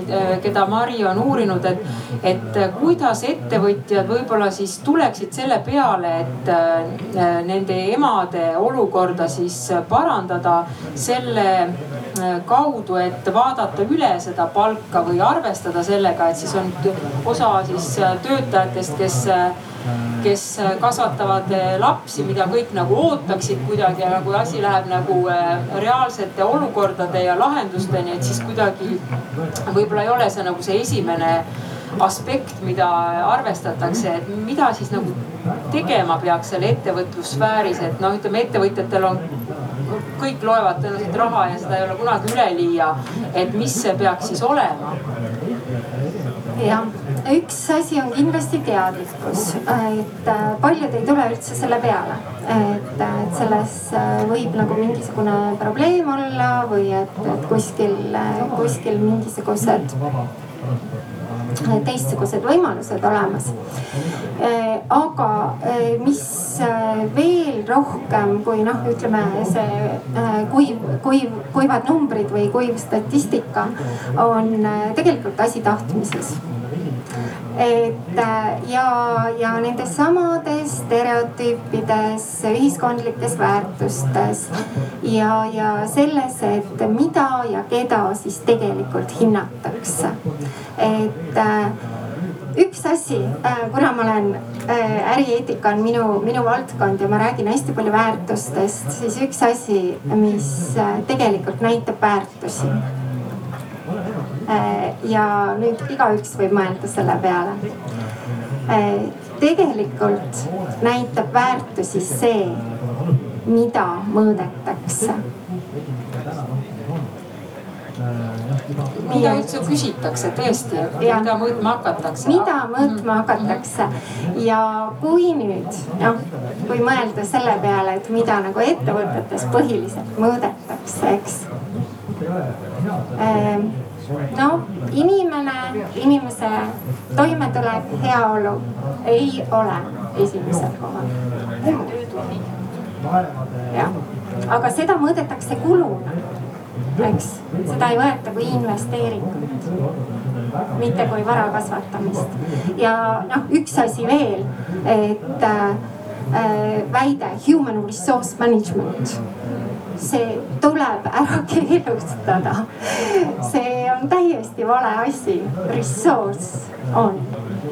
keda Mari on uurinud, et, et kuidas ettevõtjad võib-olla siis tuleksid selle peale, et äh, nende emade olukorda siis parandada selle äh, kaudu, et vaadata üle seda palka või arvestada sellega, et siis on osa siis töötajatest, kes kes kasvatavad eh, lapsi, mida kõik nagu ootaksid kuidagi, aga kui asi läheb nagu eh, reaalsete olukordade ja lahendusteni, et siis kuidagi võib-olla ei ole see nagu see esimene aspekt, mida arvestatakse, et mida siis nagu tegema peaks seal ettevõtlussfääris, et noh, ütleme ettevõtjatel on kõik loevad tõenäoliselt raha ja seda ei ole kunagi üleliia. et mis see peaks siis olema? jah, üks asi on kindlasti teadlikkus, et äh, paljud ei tule üldse selle peale, et, et selles äh, võib nagu mingisugune probleem olla või et, et kuskil, kuskil mingisugused teistsugused võimalused olemas. aga mis veel rohkem kui noh, ütleme see kuiv, kuiv, kuivad numbrid või kuiv statistika on tegelikult asi tahtmises et ja, ja nendes samades stereotüüpides, ühiskondlikes väärtustes ja, ja selles, et mida ja keda siis tegelikult hinnatakse. et äh, üks asi, äh, kuna ma olen, äh, ärieetika on minu, minu valdkond ja ma räägin hästi palju väärtustest, siis üks asi, mis tegelikult näitab väärtusi Äh, ja nüüd igaüks võib mõelda selle peale. Äh, tegelikult näitab väärtusi see, mida mõõdetakse mida üldse küsitakse tõesti, mida mõõtma hakatakse? mida mõõtma hakatakse ja kui nüüd noh, kui mõelda selle peale, et mida nagu ettevõtetes põhiliselt mõõdetakse, eks ähm, no inimene, inimese toimetulek, heaolu ei ole esimesel kohal. jah, aga seda mõõdetakse kuluna, eks, seda ei võeta kui investeeringut mitte kui vara kasvatamist ja noh, üks asi veel, et äh, väide human resource management see tuleb ära keelustada. see on täiesti vale asi. Resource on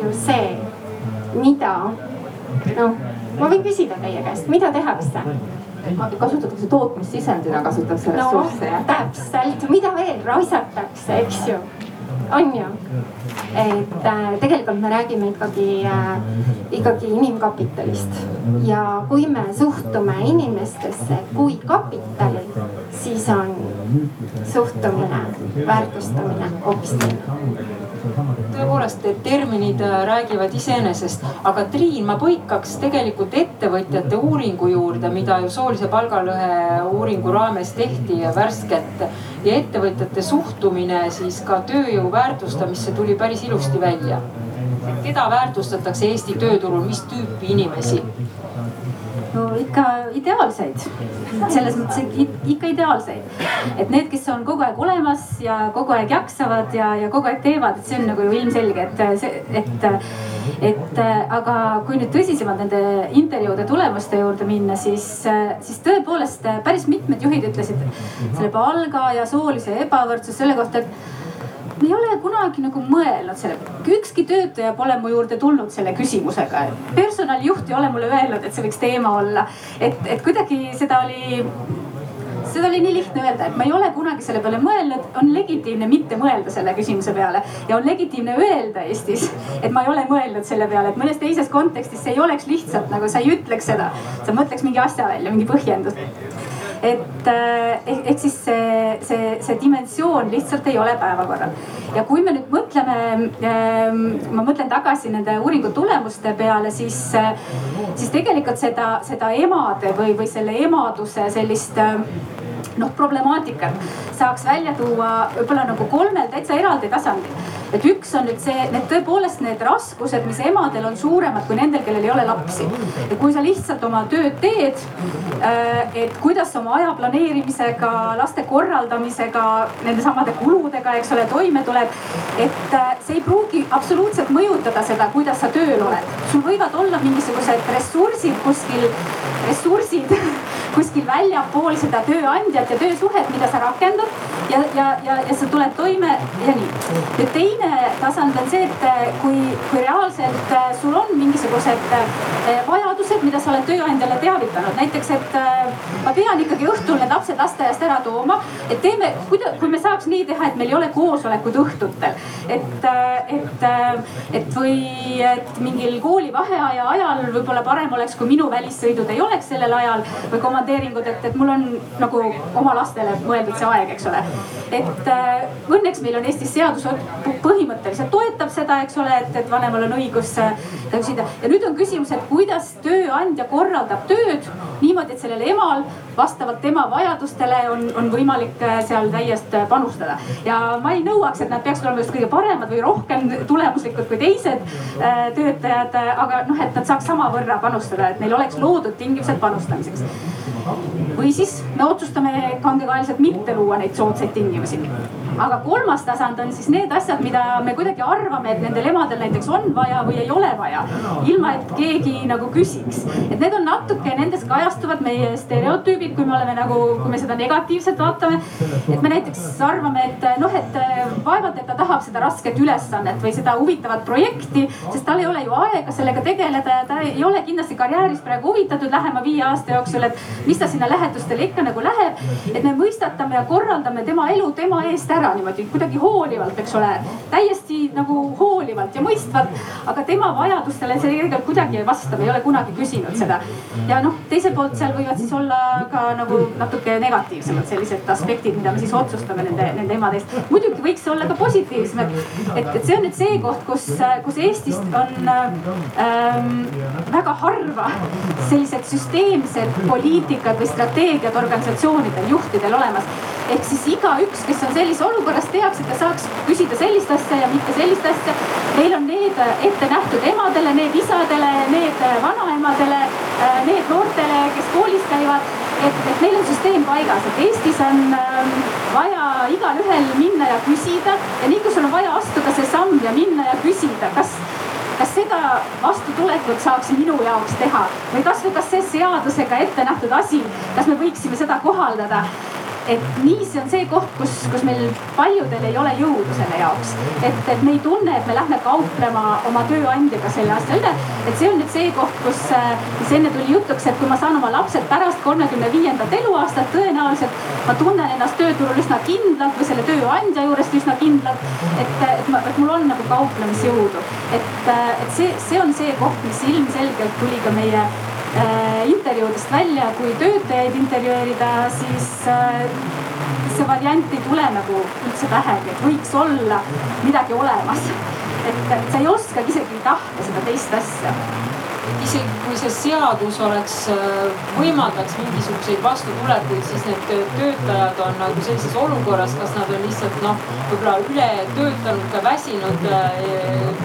ju see, mida, noh, ma võin küsida teie käest, mida tehakse? kasutatakse tootmissisendina, kasutatakse ressursse no,. täpselt, mida veel raisatakse, eks ju on ju. et äh, tegelikult me räägime ikkagi äh,, ikkagi inimkapitalist ja kui me suhtume inimestesse kui kapitali, siis on suhtumine, väärtustamine hoopis teine tõepoolest, et terminid äh, räägivad iseenesest, aga Triin, ma põikaks tegelikult ettevõtjate uuringu juurde, mida ju soolise palgalõhe uuringu raames tehti värskelt ja ettevõtjate suhtumine siis ka tööjõu väärtustamisse tuli päris ilusti välja. keda väärtustatakse Eesti tööturul, mis tüüpi inimesi? No ikka ideaalseid, selles mõttes ikka ideaalseid. et need, kes on kogu aeg olemas ja kogu aeg jaksavad ja, ja kogu aeg teevad, et see on nagu ju ilmselge, et see, et, et aga kui nüüd tõsisemalt nende intervjuude tulemuste juurde minna, siis, siis tõepoolest päris mitmed juhid ütlesid selle palga ja soolise ebavõrdsuse selle kohta, et ei ole kunagi nagu mõelnud selle, ükski töötaja pole mu juurde tulnud selle küsimusega. personalijuht ei ole mulle öelnud, et see võiks teema olla. et, et kuidagi seda oli, seda oli nii lihtne öelda, et ma ei ole kunagi selle peale mõelnud. on legitiimne mitte mõelda selle küsimuse peale ja on legitiimne öelda Eestis, et ma ei ole mõelnud selle peale, et mõnes teises kontekstis see ei oleks lihtsalt nagu sa ei ütleks seda. sa mõtleks mingi asja välja, mingi põhjendus et eh, ehk, ehk siis see, see, see dimensioon lihtsalt ei ole päevakorral. ja kui me nüüd mõtleme, ehm, ma mõtlen tagasi nende uuringu tulemuste peale, siis, siis tegelikult seda, seda emade või, või selle emaduse sellist noh, problemaatikat saaks välja tuua võib-olla nagu kolmel täitsa eraldi tasandil et üks on nüüd see, need tõepoolest need raskused, mis emadel on suuremad kui nendel, kellel ei ole lapsi. et kui sa lihtsalt oma tööd teed, äh, et kuidas oma aja planeerimisega, laste korraldamisega, nende samade kuludega, eks ole, toime tuled. et äh, see ei pruugi absoluutselt mõjutada seda, kuidas sa tööl oled. sul võivad olla mingisugused ressursid kuskil, ressursid kuskil väljapool seda tööandjat ja töösuhet, mida sa rakendad ja, ja, ja, ja sa tuled toime ja nii. nüüd teine tasand on see, et kui, kui reaalselt sul on mingisugused vajadused, mida sa oled tööandjale teavitanud, näiteks, et ma pean ikkagi õhtul need lapsed lasteaiast ära tooma. et teeme, kui me saaks nii teha, et meil ei ole koosolekud õhtutel, et, et, et või et mingil kooli vaheaja ajal võib-olla parem oleks, kui minu välissõidud ei oleks sellel ajal või komandeeringud, et, et mul on nagu oma lastele mõeldud see aeg, eks ole. et äh, õnneks meil on Eestis seadus põhimõtteliselt toetab seda, eks ole, et, et vanemal on õigus äh, küsida. ja nüüd on küsimus, et kuidas tööandja korraldab tööd niimoodi, et sellel emal vastavalt tema vajadustele on, on võimalik äh, seal täiest äh, panustada. ja ma ei nõuaks, et nad peaksid olema just kõige paremad või rohkem tulemuslikud kui teised äh, töötajad, aga noh, et nad saaks samavõrra panustada, et neil oleks loodud tingimused panustamiseks. Või siis me otsustame kangekaelselt mitte luua neid soodsaid tingimusi aga kolmas tasand on siis need asjad, mida me kuidagi arvame, et nendel emadel näiteks on vaja või ei ole vaja. ilma, et keegi nagu küsiks, et need on natuke, nendes kajastuvad meie stereotüübid, kui me oleme nagu, kui me seda negatiivselt vaatame. et me näiteks arvame, et noh, et vaevalt, et ta tahab seda rasket ülesannet või seda huvitavat projekti, sest tal ei ole ju aega sellega tegeleda ja ta ei ole kindlasti karjääris praegu huvitatud lähema viie aasta jooksul, et mis ta sinna lähetustele ikka nagu läheb. et me mõistatame ja korraldame tema elu tema eest ära ära niimoodi kuidagi hoolivalt, eks ole, täiesti nagu hoolivalt ja mõistvalt. aga tema vajadustele see tegelikult kuidagi ei vasta, me ei ole kunagi küsinud seda. ja noh, teiselt poolt seal võivad siis olla ka nagu natuke negatiivsemad sellised aspektid, mida me siis otsustame nende, nende emade eest. muidugi võiks olla ka positiivsem, et, et, et see on nüüd see koht, kus, kus Eestist on ähm, väga harva sellised süsteemsed poliitikad või strateegiad organisatsioonidel, juhtidel olemas ehk siis igaüks, kes on sellises olukorras, teaks, et ta saaks küsida sellist asja ja mitte sellist asja. meil on need ette nähtud emadele, need isadele, need vanaemadele, need noortele, kes koolis käivad. et, et meil on süsteem paigas, et Eestis on ähm, vaja igalühel minna ja küsida ja nii kui sul on vaja astuda see samm ja minna ja küsida, kas kas seda vastutulekut saaks minu jaoks teha või kasvõi kas see seadusega ette nähtud asi, kas me võiksime seda kohaldada et nii see on see koht, kus, kus meil paljudel ei ole jõudu selle jaoks. et, et me ei tunne, et me lähme kauplema oma tööandjaga selle aasta üle. et see on nüüd see koht, kus, mis enne tuli jutuks, et kui ma saan oma lapsed pärast kolmekümne viiendat eluaastat, tõenäoliselt ma tunnen ennast tööturul üsna kindlalt või selle tööandja juurest üsna kindlalt. et, et ma, et mul on nagu kauplemisjõudu, et, et see, see on see koht, mis ilmselgelt tuli ka meie intervjuudest välja, kui töötajaid intervjueerida, siis äh, see variant ei tule nagu üldse pähegi, et võiks olla midagi olemas. et sa ei oskagi isegi tahta seda teist asja isegi kui see seadus oleks, äh, võimaldaks mingisuguseid vastutulekuid, siis need töötajad on nagu sellises olukorras, kas nad on lihtsalt noh, võib-olla üle töötanud, ka väsinud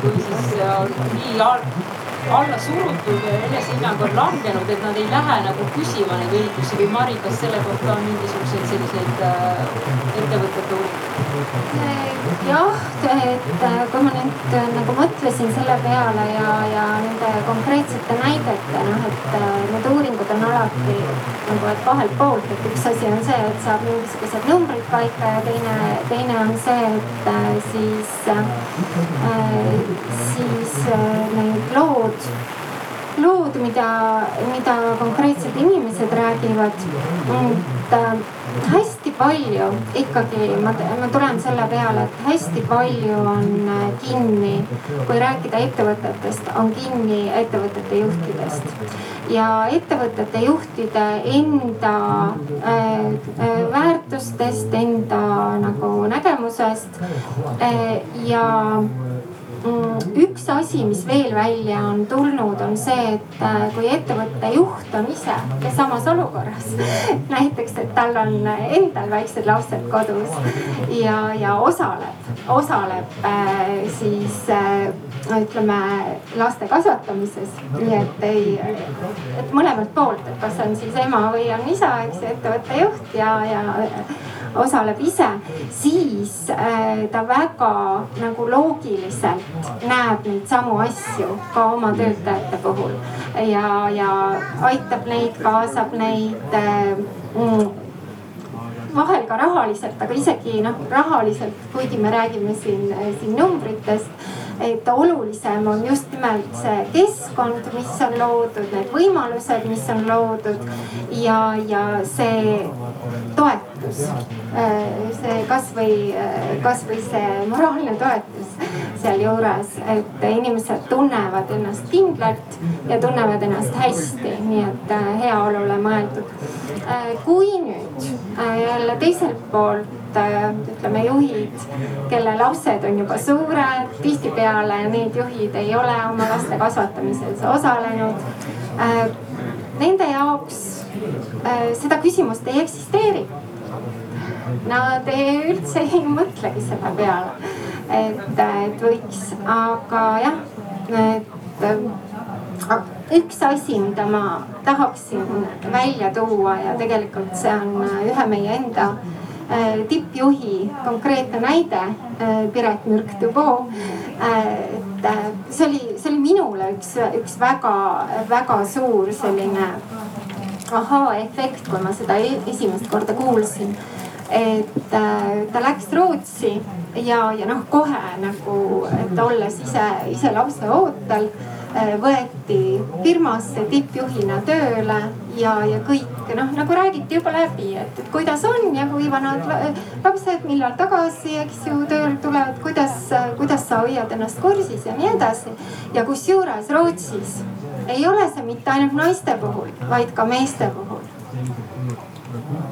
või siis on nii alla surutud ja enesehinnang on langenud, et nad ei lähe nagu küsima neid õigusi või Mari, kas selle kohta on mingisuguseid selliseid äh, ettevõtete uuringuid? jah, et äh, kui ma nüüd äh, nagu mõtlesin selle peale ja, ja nende konkreetsete näidete, noh, et need uuringud on alati nagu, et kahelt poolt, et üks asi on see, et saab mingisugused numbrid paika ja teine, teine on see, et siis äh,, siis äh, need lood lood, lood, mida, mida konkreetsed inimesed räägivad. et hästi palju ikkagi, ma, ma tulen selle peale, et hästi palju on äh, kinni, kui rääkida ettevõtetest, on kinni ettevõtete juhtidest. ja ettevõtete juhtide enda äh, äh, väärtustest, enda nagu nägemusest äh, ja üks asi, mis veel välja on tulnud, on see, et äh, kui ettevõtte juht on ise samas olukorras. näiteks, et tal on endal väiksed lapsed kodus ja, ja osaleb, osaleb äh, siis äh, ütleme laste kasvatamises. nii et ei, et mõlemalt poolt, et kas on siis ema või on isa, eks ju, ettevõtte juht ja, ja osaleb ise, siis ta väga nagu loogiliselt näeb neid samu asju ka oma töötajate puhul. Ja, ja aitab neid, kaasab neid mm, vahel ka rahaliselt, aga isegi noh, rahaliselt, kuigi me räägime siin, siin numbritest et olulisem on just nimelt see keskkond, mis on loodud, need võimalused, mis on loodud ja, ja see toetus. see kasvõi, kasvõi see moraalne toetus sealjuures, et inimesed tunnevad ennast kindlalt ja tunnevad ennast hästi, nii et heaolule mõeldud. kui nüüd jälle teiselt poolt ütleme juhid, kelle lapsed on juba suured, tihtipeale need juhid ei ole oma laste kasvatamises osalenud. Nende jaoks seda küsimust ei eksisteeri. Nad ei, üldse ei mõtlegi selle peale, et, et võiks, aga jah, et üks asi, mida ma tahaksin välja tuua ja tegelikult see on ühe meie enda Äh, tippjuhi konkreetne näide, äh, Piret Mürk-Dubo. Äh, et see oli, see oli minule üks, üks väga-väga suur selline ahaa-efekt, kui ma seda e-, esimest korda kuulsin. et ta läks Rootsi ja, ja noh, kohe nagu, et olles ise, ise lapse ootel Äh, võeti firmasse tippjuhina tööle ja, ja kõik noh, nagu räägiti juba läbi, et, kuidas on ja kui vanad lapsed, millal tagasi, eks ju, tööle tulevad, kuidas, kuidas sa hoiad ennast kursis ja nii edasi. ja kusjuures Rootsis ei ole see mitte ainult naiste puhul, vaid ka meeste puhul.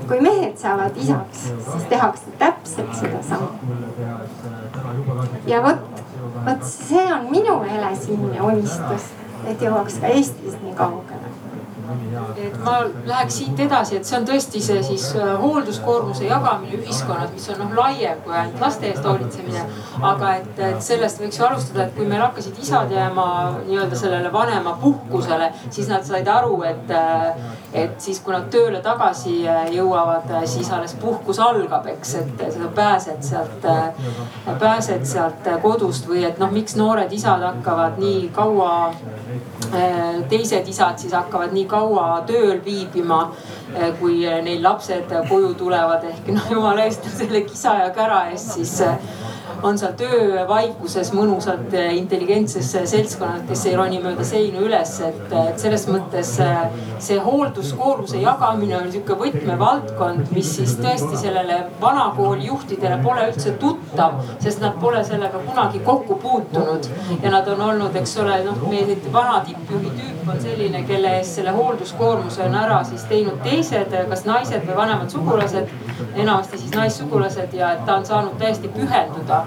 kui mehed saavad isaks, siis tehakse täpselt sedasama. ja vot vot see on minu helesinine unistus, et jõuaks ka Eestis nii kaugele et ma läheks siit edasi, et see on tõesti see siis äh, hoolduskoormuse jagamine ühiskonnas, mis on noh laiem kui ainult laste eest hoolitsemine. aga et, et sellest võiks ju alustada, et kui meil hakkasid isad jääma nii-öelda sellele vanemapuhkusele, siis nad said aru, et, äh, et siis kui nad tööle tagasi äh, jõuavad, siis alles puhkus algab, eks, et sa pääsed sealt, pääsed sealt kodust või et noh, miks noored isad hakkavad nii kaua teised isad siis hakkavad nii kaua tööl viibima, kui neil lapsed koju tulevad. Ehk noh, jumala eest selle kisa ja kära eest siis on seal töövaikuses mõnusad intelligentsed seltskonnad, kes ei roni mööda seinu üles, et, et selles mõttes see hoolduskoormuse jagamine on sihuke võtmevaldkond, mis siis tõesti sellele vanakooli juhtidele pole üldse tuttav, sest nad pole sellega kunagi kokku puutunud. ja nad on olnud, eks ole, noh, meie vana tippjuhi tüüp on selline, kelle eest selle hoolduskoormuse on ära siis teinud teised, kas naised või vanemad sugulased, enamasti siis naissugulased ja et ta on saanud täiesti pühenduda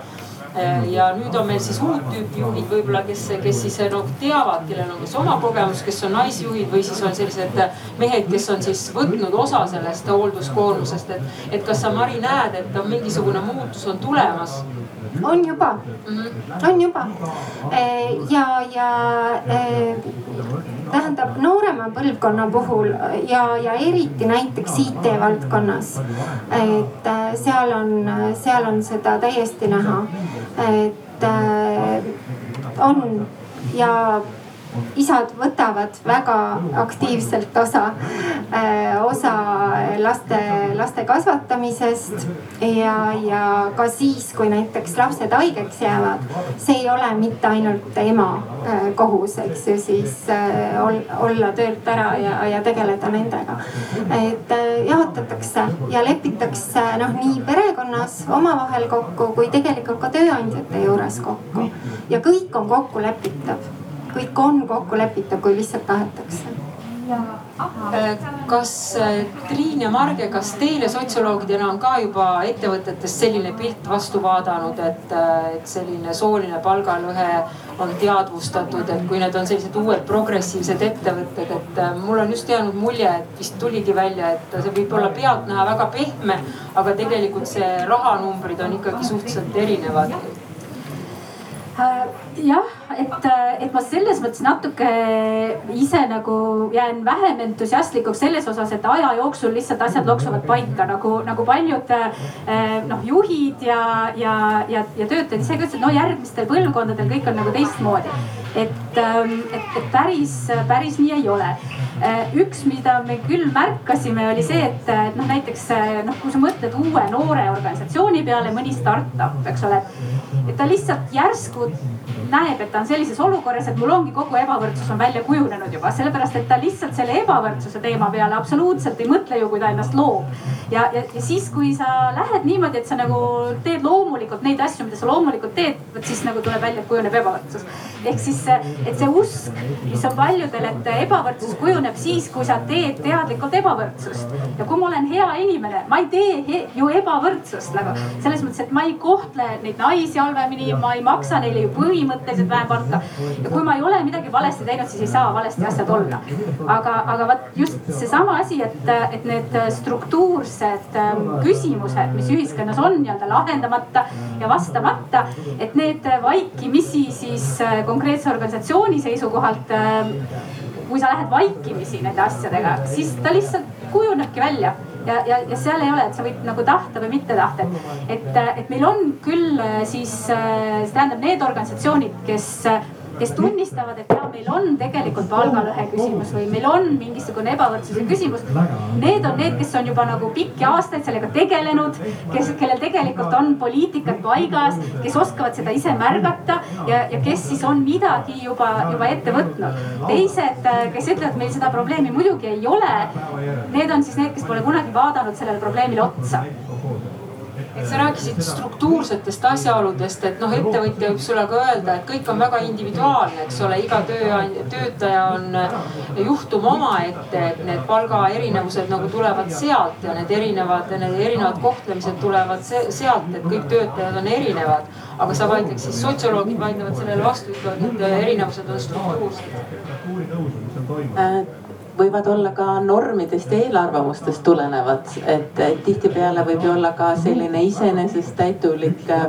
Äh, ja nüüd on meil siis uut tüüpi juhid võib-olla, kes, kes siis nagu teavad, kellel on kas oma kogemus, kes on naisjuhid või siis on sellised mehed, kes on siis võtnud osa sellest hoolduskoormusest, et, et kas sa, Mari, näed, et on mingisugune muutus on tulemas? on juba mm, -hmm. on juba ja, ja tähendab noorema põlvkonna puhul ja, ja eriti näiteks IT valdkonnas. et seal on, seal on seda täiesti näha et äh, on ja isad võtavad väga aktiivselt osa, äh, osa laste, laste kasvatamisest ja, ja ka siis, kui näiteks lapsed haigeks jäävad, see ei ole mitte ainult ema äh, kohus, eks ju, siis äh, olla töölt ära ja, ja tegeleda nendega. et jaotatakse ja lepitakse noh, nii perekonnas omavahel kokku kui tegelikult ka tööandjate juures kokku ja kõik on kokkulepitav kõik on kokku lepitav, kui lihtsalt tahetakse. Kas äh, Triin ja Marge, kas teile sotsioloogidena on ka juba ettevõtetes selline pilt vastu vaadanud, et, äh, et selline sooline palgalõhe on teadvustatud, et kui need on sellised uued progressiivsed ettevõtted, et äh, mul on just jäänud mulje, et vist tuligi välja, et see võib olla pealtnäha väga pehme, aga tegelikult see rahanumbrid on ikkagi suhteliselt erinevad. Äh, jah, et, äh, et ma selles mõttes natuke ise nagu jään vähem entusiastlikuks selles osas, et aja jooksul lihtsalt asjad loksuvad paika nagu, nagu paljud äh, noh, juhid ja, ja, ja, ja töötajad ise ka ütlesid, no järgmistel põlvkondadel kõik on nagu teistmoodi. Et, ähm, et, et päris, päris nii ei ole. üks, mida me küll märkasime, oli see, et, et noh, näiteks noh, kui sa mõtled uue noore organisatsiooni peale, mõni startup, eks ole et ta lihtsalt järsku näeb, et ta on sellises olukorras, et mul ongi kogu ebavõrdsus on välja kujunenud juba, sellepärast et ta lihtsalt selle ebavõrdsuse teema peale absoluutselt ei mõtle ju, kui ta ennast loob. ja, ja, ja siis, kui sa lähed niimoodi, et sa nagu teed loomulikult neid asju, mida sa loomulikult teed, vot siis nagu tuleb välja, et kujuneb ebavõrdsus. ehk siis, et see usk, mis on paljudel, et ebavõrdsus kujuneb siis, kui sa teed teadlikult ebavõrdsust. ja kui ma olen hea inimene, ma ei tee ju ebavõrdsust nagu selles mõttes, et ma ei kohtle neid naisi halvemini, ma ei maksa neile ju põhimõtteliselt vähem palka. ja kui ma ei ole midagi valesti teinud, siis ei saa valesti asjad olla. aga, aga vot just seesama asi, et, et need struktuursed ähm, küsimused, mis ühiskonnas on nii-öelda lahendamata ja vastamata, et need vaikimisi siis äh, konkreetse organisatsiooni seisukohalt ähm, kui sa lähed vaikimisi nende asjadega, siis ta lihtsalt kujunebki välja ja, ja, ja seal ei ole, et sa võid nagu tahta või mitte tahta, et, et, meil on küll äh, siis, äh, see tähendab need organisatsioonid, kes kes tunnistavad, et jah, meil on tegelikult palgalõhe küsimus või meil on mingisugune ebavõrdsuse küsimus. Need on need, kes on juba nagu pikki aastaid sellega tegelenud, kes, kellel tegelikult on poliitikad paigas, kes oskavad seda ise märgata ja, ja kes siis on midagi juba, juba ette võtnud. teised, kes ütlevad, meil seda probleemi muidugi ei ole, need on siis need, kes pole kunagi vaadanud sellele probleemile otsa et sa rääkisid struktuursetest asjaoludest, et noh, ettevõtja võib sulle ka öelda, et kõik on väga individuaalne, eks ole, iga tööandja, töötaja on juhtum omaette, et need palgaerinevused nagu tulevad sealt ja need erinevad, need erinevad kohtlemised tulevad sealt, et kõik töötajad on erinevad. aga sa vaidleks siis, sotsioloogid vaidlevad sellele vastu, ütlevad, et erinevused on struktuursed võivad olla ka normidest ja eelarvamustest tulenevad, et tihtipeale võib ju olla ka selline iseenesesttäitulik äh,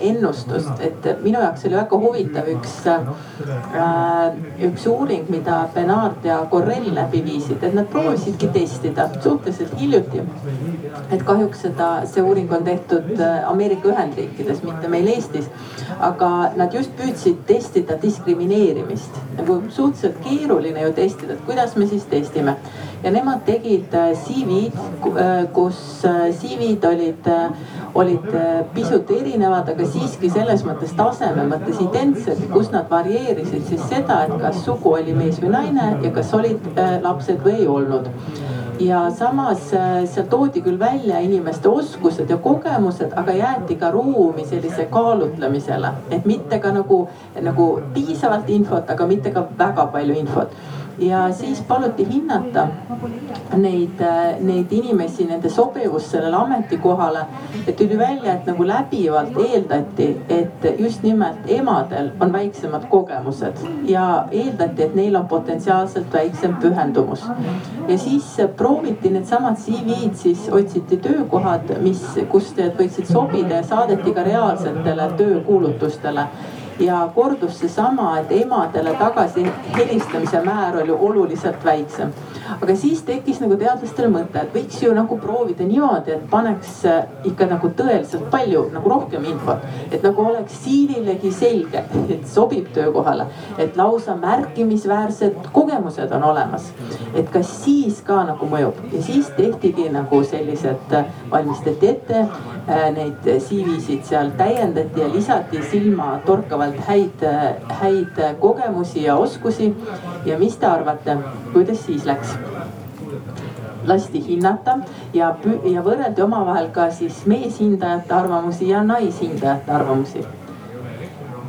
ennustus, et minu jaoks oli väga huvitav üks, äh, üks uuring, mida Bernard ja Correll läbi viisid, et nad proovisidki testida suhteliselt hiljuti. et kahjuks seda, see uuring on tehtud äh, Ameerika Ühendriikides, mitte meil Eestis. aga nad just püüdsid testida diskrimineerimist, nagu suhteliselt keeruline ju testida, et kuidas me siis testime. ja nemad tegid äh, CV-d, äh, kus äh, CV-d olid, olid pisut erinevad, aga siiski selles mõttes taseme mõttes identsed, kus nad varieerisid siis seda, et kas sugu oli mees või naine ja kas olid lapsed või ei olnud ja samas seal toodi küll välja inimeste oskused ja kogemused, aga jäeti ka ruumi sellise kaalutlemisele, et mitte ka nagu, nagu piisavalt infot, aga mitte ka väga palju infot ja siis paluti hinnata neid, neid inimesi, nende sobivust sellele ametikohale. et tuli välja, et nagu läbivalt eeldati, et just nimelt emadel on väiksemad kogemused ja eeldati, et neil on potentsiaalselt väiksem pühendumus. ja siis prooviti needsamad CV-d, siis otsiti töökohad, mis, kus need võiksid sobida ja saadeti ka reaalsetele töökuulutustele ja kordus seesama, et emadele tagasi helistamise määr oli oluliselt väiksem. aga siis tekkis nagu teadlastele mõte, et võiks ju nagu proovida niimoodi, et paneks äh, ikka nagu tõeliselt palju nagu rohkem infot. et nagu oleks siililegi selge, et sobib töökohale, et lausa märkimisväärsed kogemused on olemas. et kas siis ka nagu mõjub ja siis tehtigi nagu sellised, äh, valmistati ette äh, neid CV-sid seal täiendati ja lisati silmatorkavalt piisavalt häid, häid kogemusi ja oskusi. ja mis te arvate, kuidas siis läks? lasti hinnata ja, ja võrreldi omavahel ka siis meeshindajate arvamusi ja naishindajate arvamusi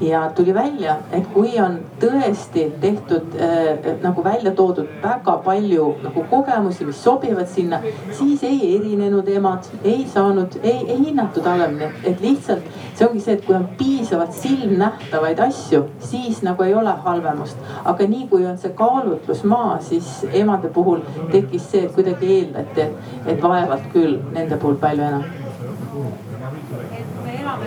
ja tuli välja, et kui on tõesti tehtud äh, nagu välja toodud väga palju nagu kogemusi, mis sobivad sinna, siis ei erinenud emad, ei saanud, ei, ei hinnatud halvemini, et lihtsalt see ongi see, et kui on piisavalt silmnähtavaid asju, siis nagu ei ole halvemust. aga nii kui on see kaalutlusmaa, siis emade puhul tekkis see, et kuidagi eeldati, et, et vaevalt küll nende puhul palju enam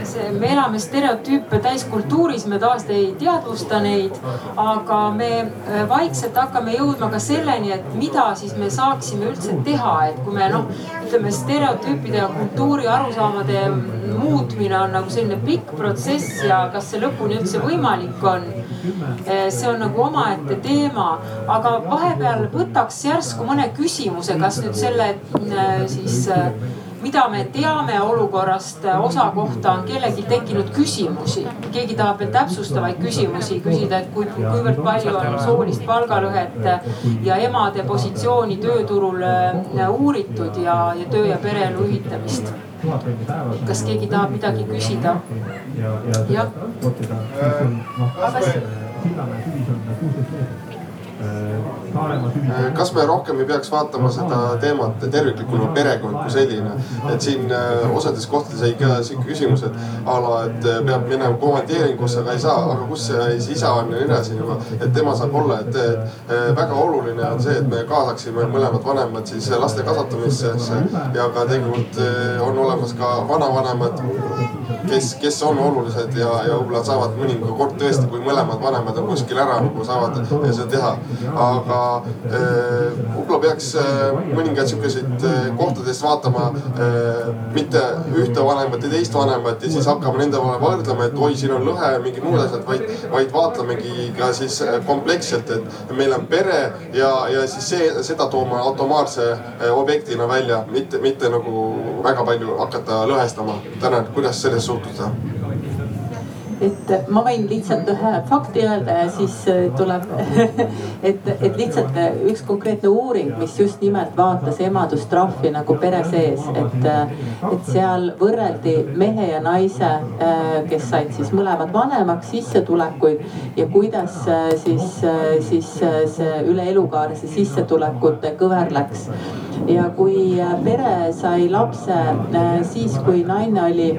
see, me elame stereotüüpe täis kultuuris, me taas ei teadvusta neid. aga me äh, vaikselt hakkame jõudma ka selleni, et mida siis me saaksime üldse teha, et kui me noh, ütleme stereotüüpide ja kultuuri arusaamade muutmine on nagu selline pikk protsess ja kas see lõpuni üldse võimalik on. Äh, see on nagu omaette teema, aga vahepeal võtaks järsku mõne küsimuse, kas nüüd selle äh, siis mida me teame olukorrast osa kohta, on kellelgi tekkinud küsimusi. keegi tahab veel täpsustavaid küsimusi küsida, et kui, kuivõrd palju on soolist palgalõhet ja emade positsiooni tööturul uuritud ja, ja töö ja pereelu ühitamist kas keegi tahab midagi küsida? jah. Äh, kas me rohkem ei peaks vaatama seda teemat terviklikuna, perekond kui selline. et siin äh, osades kohtades jäi ka sihuke küsimus, et a la, et äh, peab minema komandeeringusse, aga ei saa, aga kus see isa on ja nii edasi nagu. et tema saab olla, et, et väga oluline on see, et me kaasaksime mõlemad vanemad siis laste kasvatamisse ja ka tegelikult on olemas ka vanavanemad kes, kes on olulised ja, ja võib-olla saavad mõninga kord tõesti, kui mõlemad vanemad on kuskil ära nagu saavad seda teha aga äh, võib-olla peaks äh, mõningaid sihukeseid äh, kohtadest vaatama mitte ühte vanemat ja teist vanemat ja siis hakkama nende vahel võrdlema, et oi, siin on lõhe, mingid muud asjad, vaid, vaid vaatlemegi ka siis kompleksselt, et meil on pere ja, ja siis see, seda tooma automaatse objektina välja, mitte, mitte nagu väga palju hakata lõhestama. tänan, kuidas sellesse suhtuda? Et ma võin lihtsalt ühe fakti öelda ja siis äh, tuleb et, et lihtsalt äh, üks konkreetne uuring, mis just nimelt vaatas emadustrahvi nagu pere sees, et, äh, et seal võrreldi mehe ja naise, kes said siis mõlemad vanemaks sissetulekuid ja kuidas siis, siis see üle elukaare see sissetulekute kõver läks ja kui pere sai lapse siis, kui naine oli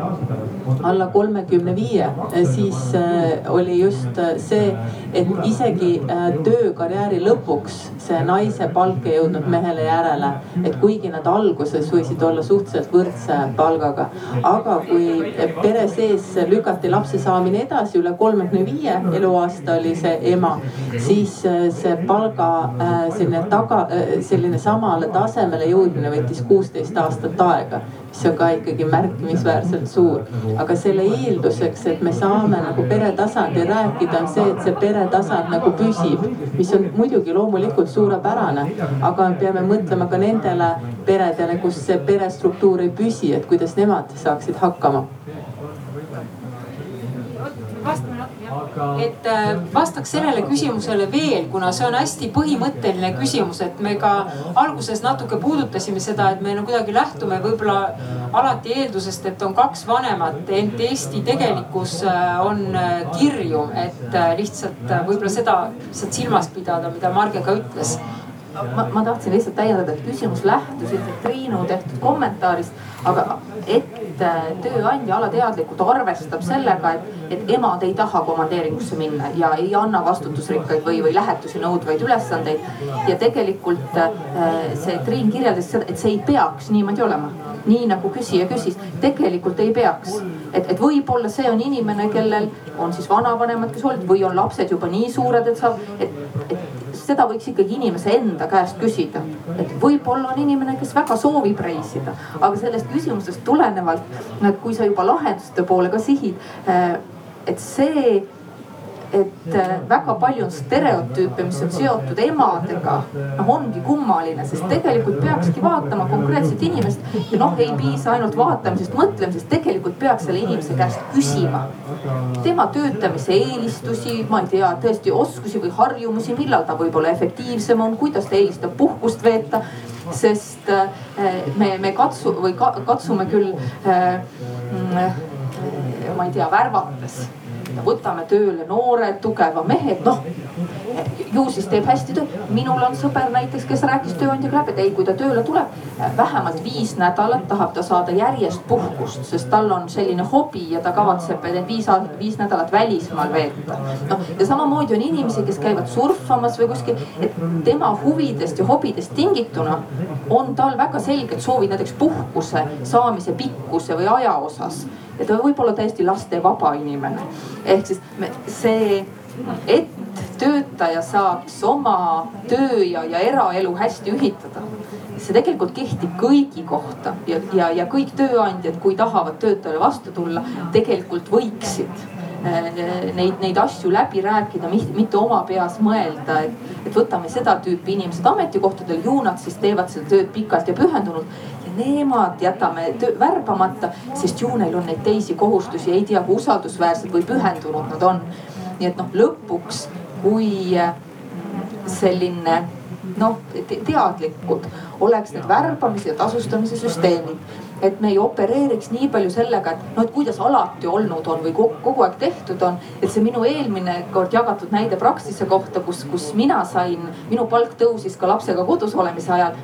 alla kolmekümne viie, siis äh, oli just äh, see, et isegi äh, töökarjääri lõpuks see naise palk ei jõudnud mehele järele. et kuigi nad alguses võisid olla suhteliselt võrdse palgaga, aga kui pere sees lükati lapse saamine edasi üle kolmekümne viie eluaasta oli see ema, siis see palga selline taga, selline samale tasemele jõudmine võttis kuusteist aastat aega mis on ka ikkagi märkimisväärselt suur. aga selle eelduseks, et me saame nagu pere tasandil rääkida, on see, et see pere tasand nagu püsib, mis on muidugi loomulikult suurepärane, aga me peame mõtlema ka nendele peredele, kus see perestruktuur ei püsi, et kuidas nemad saaksid hakkama vastame natuke, et äh, vastaks sellele küsimusele veel, kuna see on hästi põhimõtteline küsimus, et me ka alguses natuke puudutasime seda, et me no kuidagi lähtume võib-olla alati eeldusest, et on kaks vanemat, ent Eesti tegelikkus äh, on äh, kirju, et lihtsalt võib-olla seda lihtsalt silmas pidada, mida Marge ka ütles ma, ma tahtsin lihtsalt täiendada, et küsimus lähtus ilmselt Triinu tehtud kommentaarist, aga et äh, tööandja alateadlikult arvestab sellega, et, et emad ei taha komandeeringusse minna ja ei anna vastutusrikkaid või, või lähetusi nõudvaid ülesandeid. ja tegelikult äh, see Triin kirjeldas seda, et see ei peaks niimoodi olema nii nagu küsija küsis, tegelikult ei peaks. et, et võib-olla see on inimene, kellel on siis vanavanemad, kes hoolitsevad või on lapsed juba nii suured, et saab, et, et seda võiks ikkagi inimese enda käest küsida. et võib-olla on inimene, kes väga soovib reisida, aga sellest küsimusest tulenevalt, kui sa juba lahenduste poole ka sihid, eh, et see et äh, väga palju on stereotüüpe, mis on seotud emadega. noh, ongi kummaline, sest tegelikult peakski vaatama konkreetset inimest ja noh, ei piisa ainult vaatamisest, mõtlemisest, tegelikult peaks selle inimese käest küsima. tema töötamise eelistusi, ma ei tea, tõesti oskusi või harjumusi, millal ta võib-olla efektiivsem on, kuidas ta eelistab puhkust veeta sest äh, me, me katsu või katsume küll äh, mm, ma ei tea, värvates võtame tööle noored, tugeva mehe, noh ju siis teeb hästi tööd. minul on sõber näiteks, kes rääkis tööandjaga läbi, et ei, kui ta tööle tuleb, vähemalt viis nädalat tahab ta saada järjest puhkust, sest tal on selline hobi ja ta kavatseb need viis, viis nädalat välismaal veeta. noh, ja samamoodi on inimesi, kes käivad surfamas või kuskil, et tema huvidest ja hobidest tingituna on tal väga selged soovid näiteks puhkuse saamise pikkuse või aja osas ja ta võib olla täiesti lastevaba inimene. ehk siis me, see, et töötaja saaks oma töö ja, ja eraelu hästi ühitada. see tegelikult kehtib kõigi kohta ja, ja, ja kõik tööandjad, kui tahavad töötajale vastu tulla, tegelikult võiksid äh, neid, neid asju läbi rääkida, mitte oma peas mõelda, et, et võtame seda tüüpi inimesed ametikohtadel, ju nad siis teevad seda tööd pikalt ja pühendunult nemad jätame värbamata, sest ju neil on neid teisi kohustusi, ei tea kui usaldusväärsed või pühendunud nad on. nii et noh, lõpuks kui selline noh teadlikud oleks need värbamise ja tasustamise süsteemid. et me ei opereeriks nii palju sellega, et noh, et kuidas alati olnud on või kogu, kogu aeg tehtud on. et see minu eelmine kord jagatud näide Praxise kohta, kus, kus mina sain, minu palk tõusis ka lapsega kodus olemise ajal.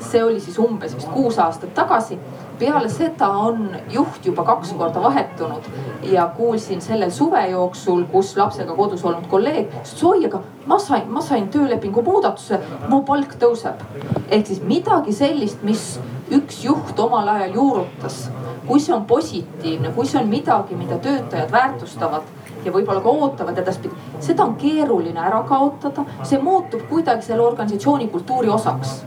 See oli siis umbes vist kuus aastat tagasi. Peale seda on juht juba kaks korda vahetunud ja kuulsin sellel suve jooksul, kus lapsega kodus olnud kolleeg ütles, et oi, aga ma sain, ma sain töölepingu muudatuse, mu palk tõuseb. ehk siis midagi sellist, mis üks juht omal ajal juurutas, kui see on positiivne, kui see on midagi, mida töötajad väärtustavad ja võib-olla ka ootavad edaspidi, seda on keeruline ära kaotada, see muutub kuidagi selle organisatsiooni kultuuri osaks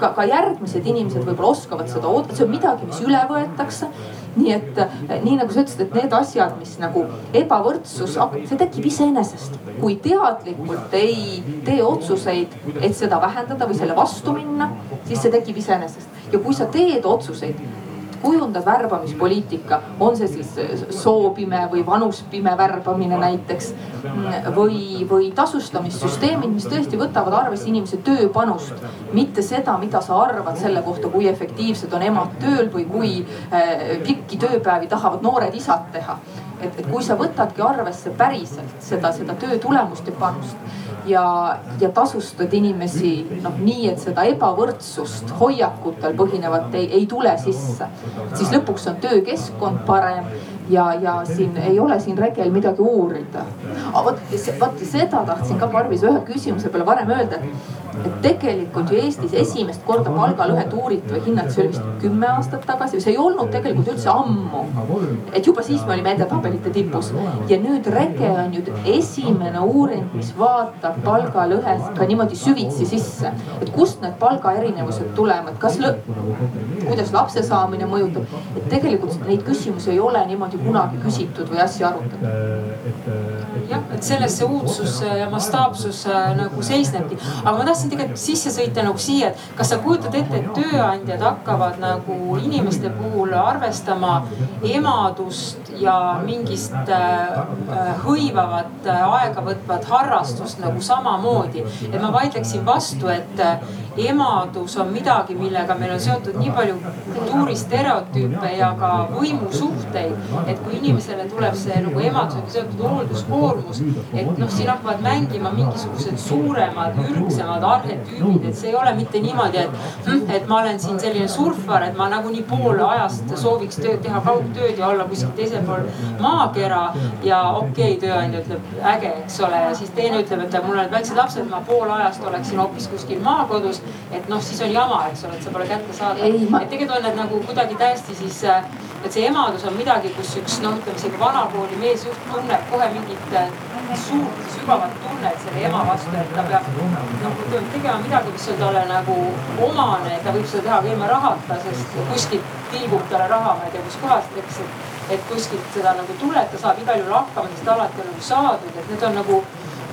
ka, ka järgmised inimesed võib-olla oskavad seda oodata, see on midagi, mis üle võetakse. nii et nii nagu sa ütlesid, et need asjad, mis nagu ebavõrdsus, see tekib iseenesest. kui teadlikult ei tee otsuseid, et seda vähendada või selle vastu minna, siis see tekib iseenesest. ja kui sa teed otsuseid kujundab värbamispoliitika, on see siis soopime või vanuspime värbamine näiteks. või, või tasustamissüsteemid, mis tõesti võtavad arvesse inimese tööpanust, mitte seda, mida sa arvad selle kohta, kui efektiivsed on emad tööl või kui äh, pikki tööpäevi tahavad noored isad teha. et, et kui sa võtadki arvesse päriselt seda, seda töö tulemust ja panust ja, ja tasustad inimesi noh, nii, et seda ebavõrdsust hoiakutel põhinevat ei, ei tule sisse. siis lõpuks on töökeskkond parem ja, ja siin ei ole siin regel midagi uurida. vot, vot seda tahtsin ka Parvis ühe küsimuse peale varem öelda, et et tegelikult ju Eestis esimest korda palgalõhet uuriti või hinnati, see oli vist kümme aastat tagasi, see ei olnud tegelikult üldse ammu. et juba siis me olime edetabelite tipus ja nüüd Rege on ju esimene uuring, mis vaatab palgalõhet ka niimoodi süvitsi sisse. et kust need palgaerinevused tulevad, kas, kuidas lapse saamine mõjutab, et tegelikult neid küsimusi ei ole niimoodi kunagi küsitud või asja arutatud. Et selles see uudsus ja mastaapsus äh, nagu seisnebki, aga ma tahtsin tegelikult sisse sõita nagu siia, et kas sa kujutad ette, et tööandjad hakkavad nagu inimeste puhul arvestama emadust ja mingist äh, hõivavat äh, aega võtvat harrastust nagu samamoodi. et ma vaidleksin vastu, et äh, emadus on midagi, millega meil on seotud nii palju kultuuristereotüüpe ja ka võimusuhteid. et kui inimesele tuleb see nagu emadusega seotud hoolduskoormus, et noh, siin hakkavad mängima mingisugused suuremad, ürgsemad arhetüübid, et see ei ole mitte niimoodi, et hm,, et ma olen siin selline surfar, et ma nagunii poole ajast sooviks tööd teha, kaugtööd ja olla kuskil teisel pool maakera. ja okei okay,, tööandja ütleb äge, eks ole, ja siis teine ütleb, et mul on väiksed lapsed, ma pool ajast oleksin hoopis kuskil maakodus. Et noh, siis on jama, eks ole, et see pole kättesaadav. Ma... et tegelikult on need nagu kuidagi täiesti siis et see emadus on midagi, kus üks noh, ütleme isegi vanakooli meesjuht tunneb kohe mingit suurt sügavat tunnet selle ema vastu, et ta peab noh, tegema midagi, mis on talle nagu omane, ta võib seda teha ka ilma rahata, sest kuskilt tilgub talle raha, ma ei tea kuskohast, eks. et kuskilt seda nagu tuleb, ta saab igal juhul hakkama, sest alati on nagu saadud, et need on nagu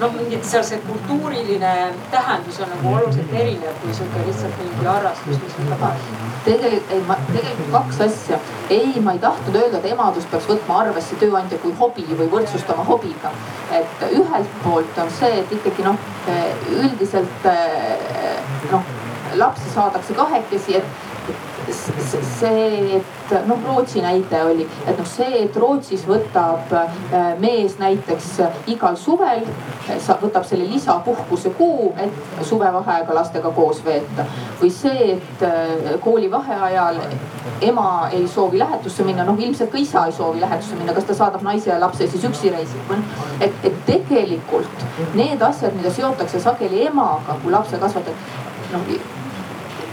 noh, mingit seal see kultuuriline tähendus on nagu oluliselt erinev kui sihuke lihtsalt mingi harrastus, mis võtab aega. tegelikult ei, ma tegelikult kaks asja. ei, ma ei tahtnud öelda, et emadust peaks võtma arvesse tööandja kui hobi või võrdsustama hobiga. et ühelt poolt on see, et ikkagi noh, üldiselt noh, lapsi saadakse kahekesi, et see, et noh, Rootsi näide oli, et noh, see, et Rootsis võtab äh, mees näiteks äh, igal suvel, äh, võtab selle lisapuhkuse kuu, et suvevaheaega lastega koos veeta. või see, et koolivaheajal ema ei soovi lähetusse minna, noh ilmselt ka isa ei soovi lähetusse minna, kas ta saadab naise ja lapse siis üksi reisima. Noh, et, et tegelikult need asjad, mida seotakse sageli emaga, kui lapse kasvatab, noh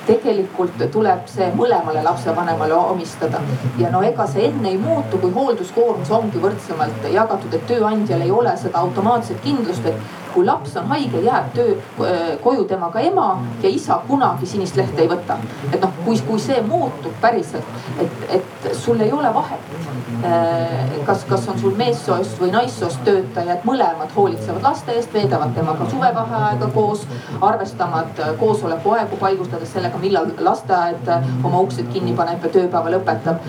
tegelikult tuleb see mõlemale lapsevanemale omistada. ja no ega see enne ei muutu, kui hoolduskoormus ongi võrdsemalt jagatud, et tööandjal ei ole seda automaatset kindlust, et kui laps on haige, jääb töö, koju temaga ema ja isa kunagi sinist lehte ei võta. et noh, kui, kui see muutub päriselt, et, et sul ei ole vahet. Äh, kas, kas on sul meessoost või naissoost töötajad, mõlemad hoolitsevad laste eest, veedavad temaga suvevaheaega koos, arvestavad koosolekuaegu paigutades sellega sellega, millal lasteaed oma uksed kinni paneb ja tööpäeva lõpetab.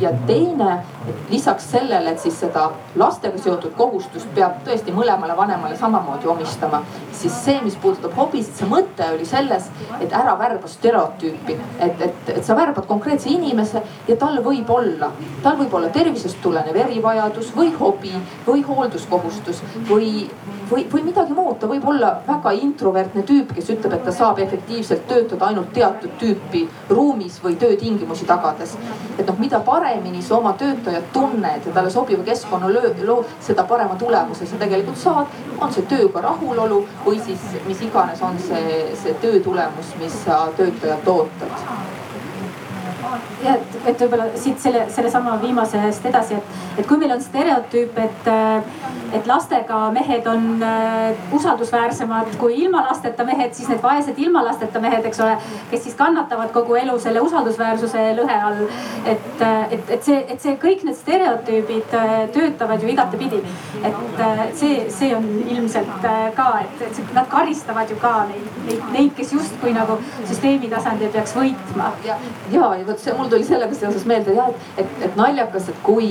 Ja teine, et lisaks sellele, et siis seda lastega seotud kohustust peab tõesti mõlemale vanemale samamoodi omistama, siis see, mis puudutab hobisid, see mõte oli selles, et ära värba stereotüüpi. et, et, et sa värbad konkreetse inimese ja tal võib olla, tal võib olla tervisest tulenev erivajadus või hobi või hoolduskohustus või või, või midagi muud, ta võib olla väga introvertne tüüp, kes ütleb, et ta saab efektiivselt töötada ainult teatud tüüpi ruumis või töötingimusi tagades. et noh, mida paremini sa oma töötajat tunned ja talle sobiva keskkonna lood, seda parema tulemuse sa tegelikult saad. on see tööga rahulolu või siis mis iganes on see, see töö tulemus, mis sa töötajalt ootad ja et, et võib-olla siit selle, sellesama viimasest edasi, et, et kui meil on stereotüüp, et, et lastega mehed on äh, usaldusväärsemad kui ilma lasteta mehed, siis need vaesed ilma lasteta mehed, eks ole, kes siis kannatavad kogu elu selle usaldusväärsuse lõhe all. et, et, et see, et see kõik need stereotüübid äh, töötavad ju igatepidi. et äh, see, see on ilmselt ka, et, et nad karistavad ju ka neid, neid, neid, kes justkui nagu süsteemi tasandil peaks võitma. ja, ja vot see mul tuli sellega seoses meelde jah, et, et, et naljakas, et kui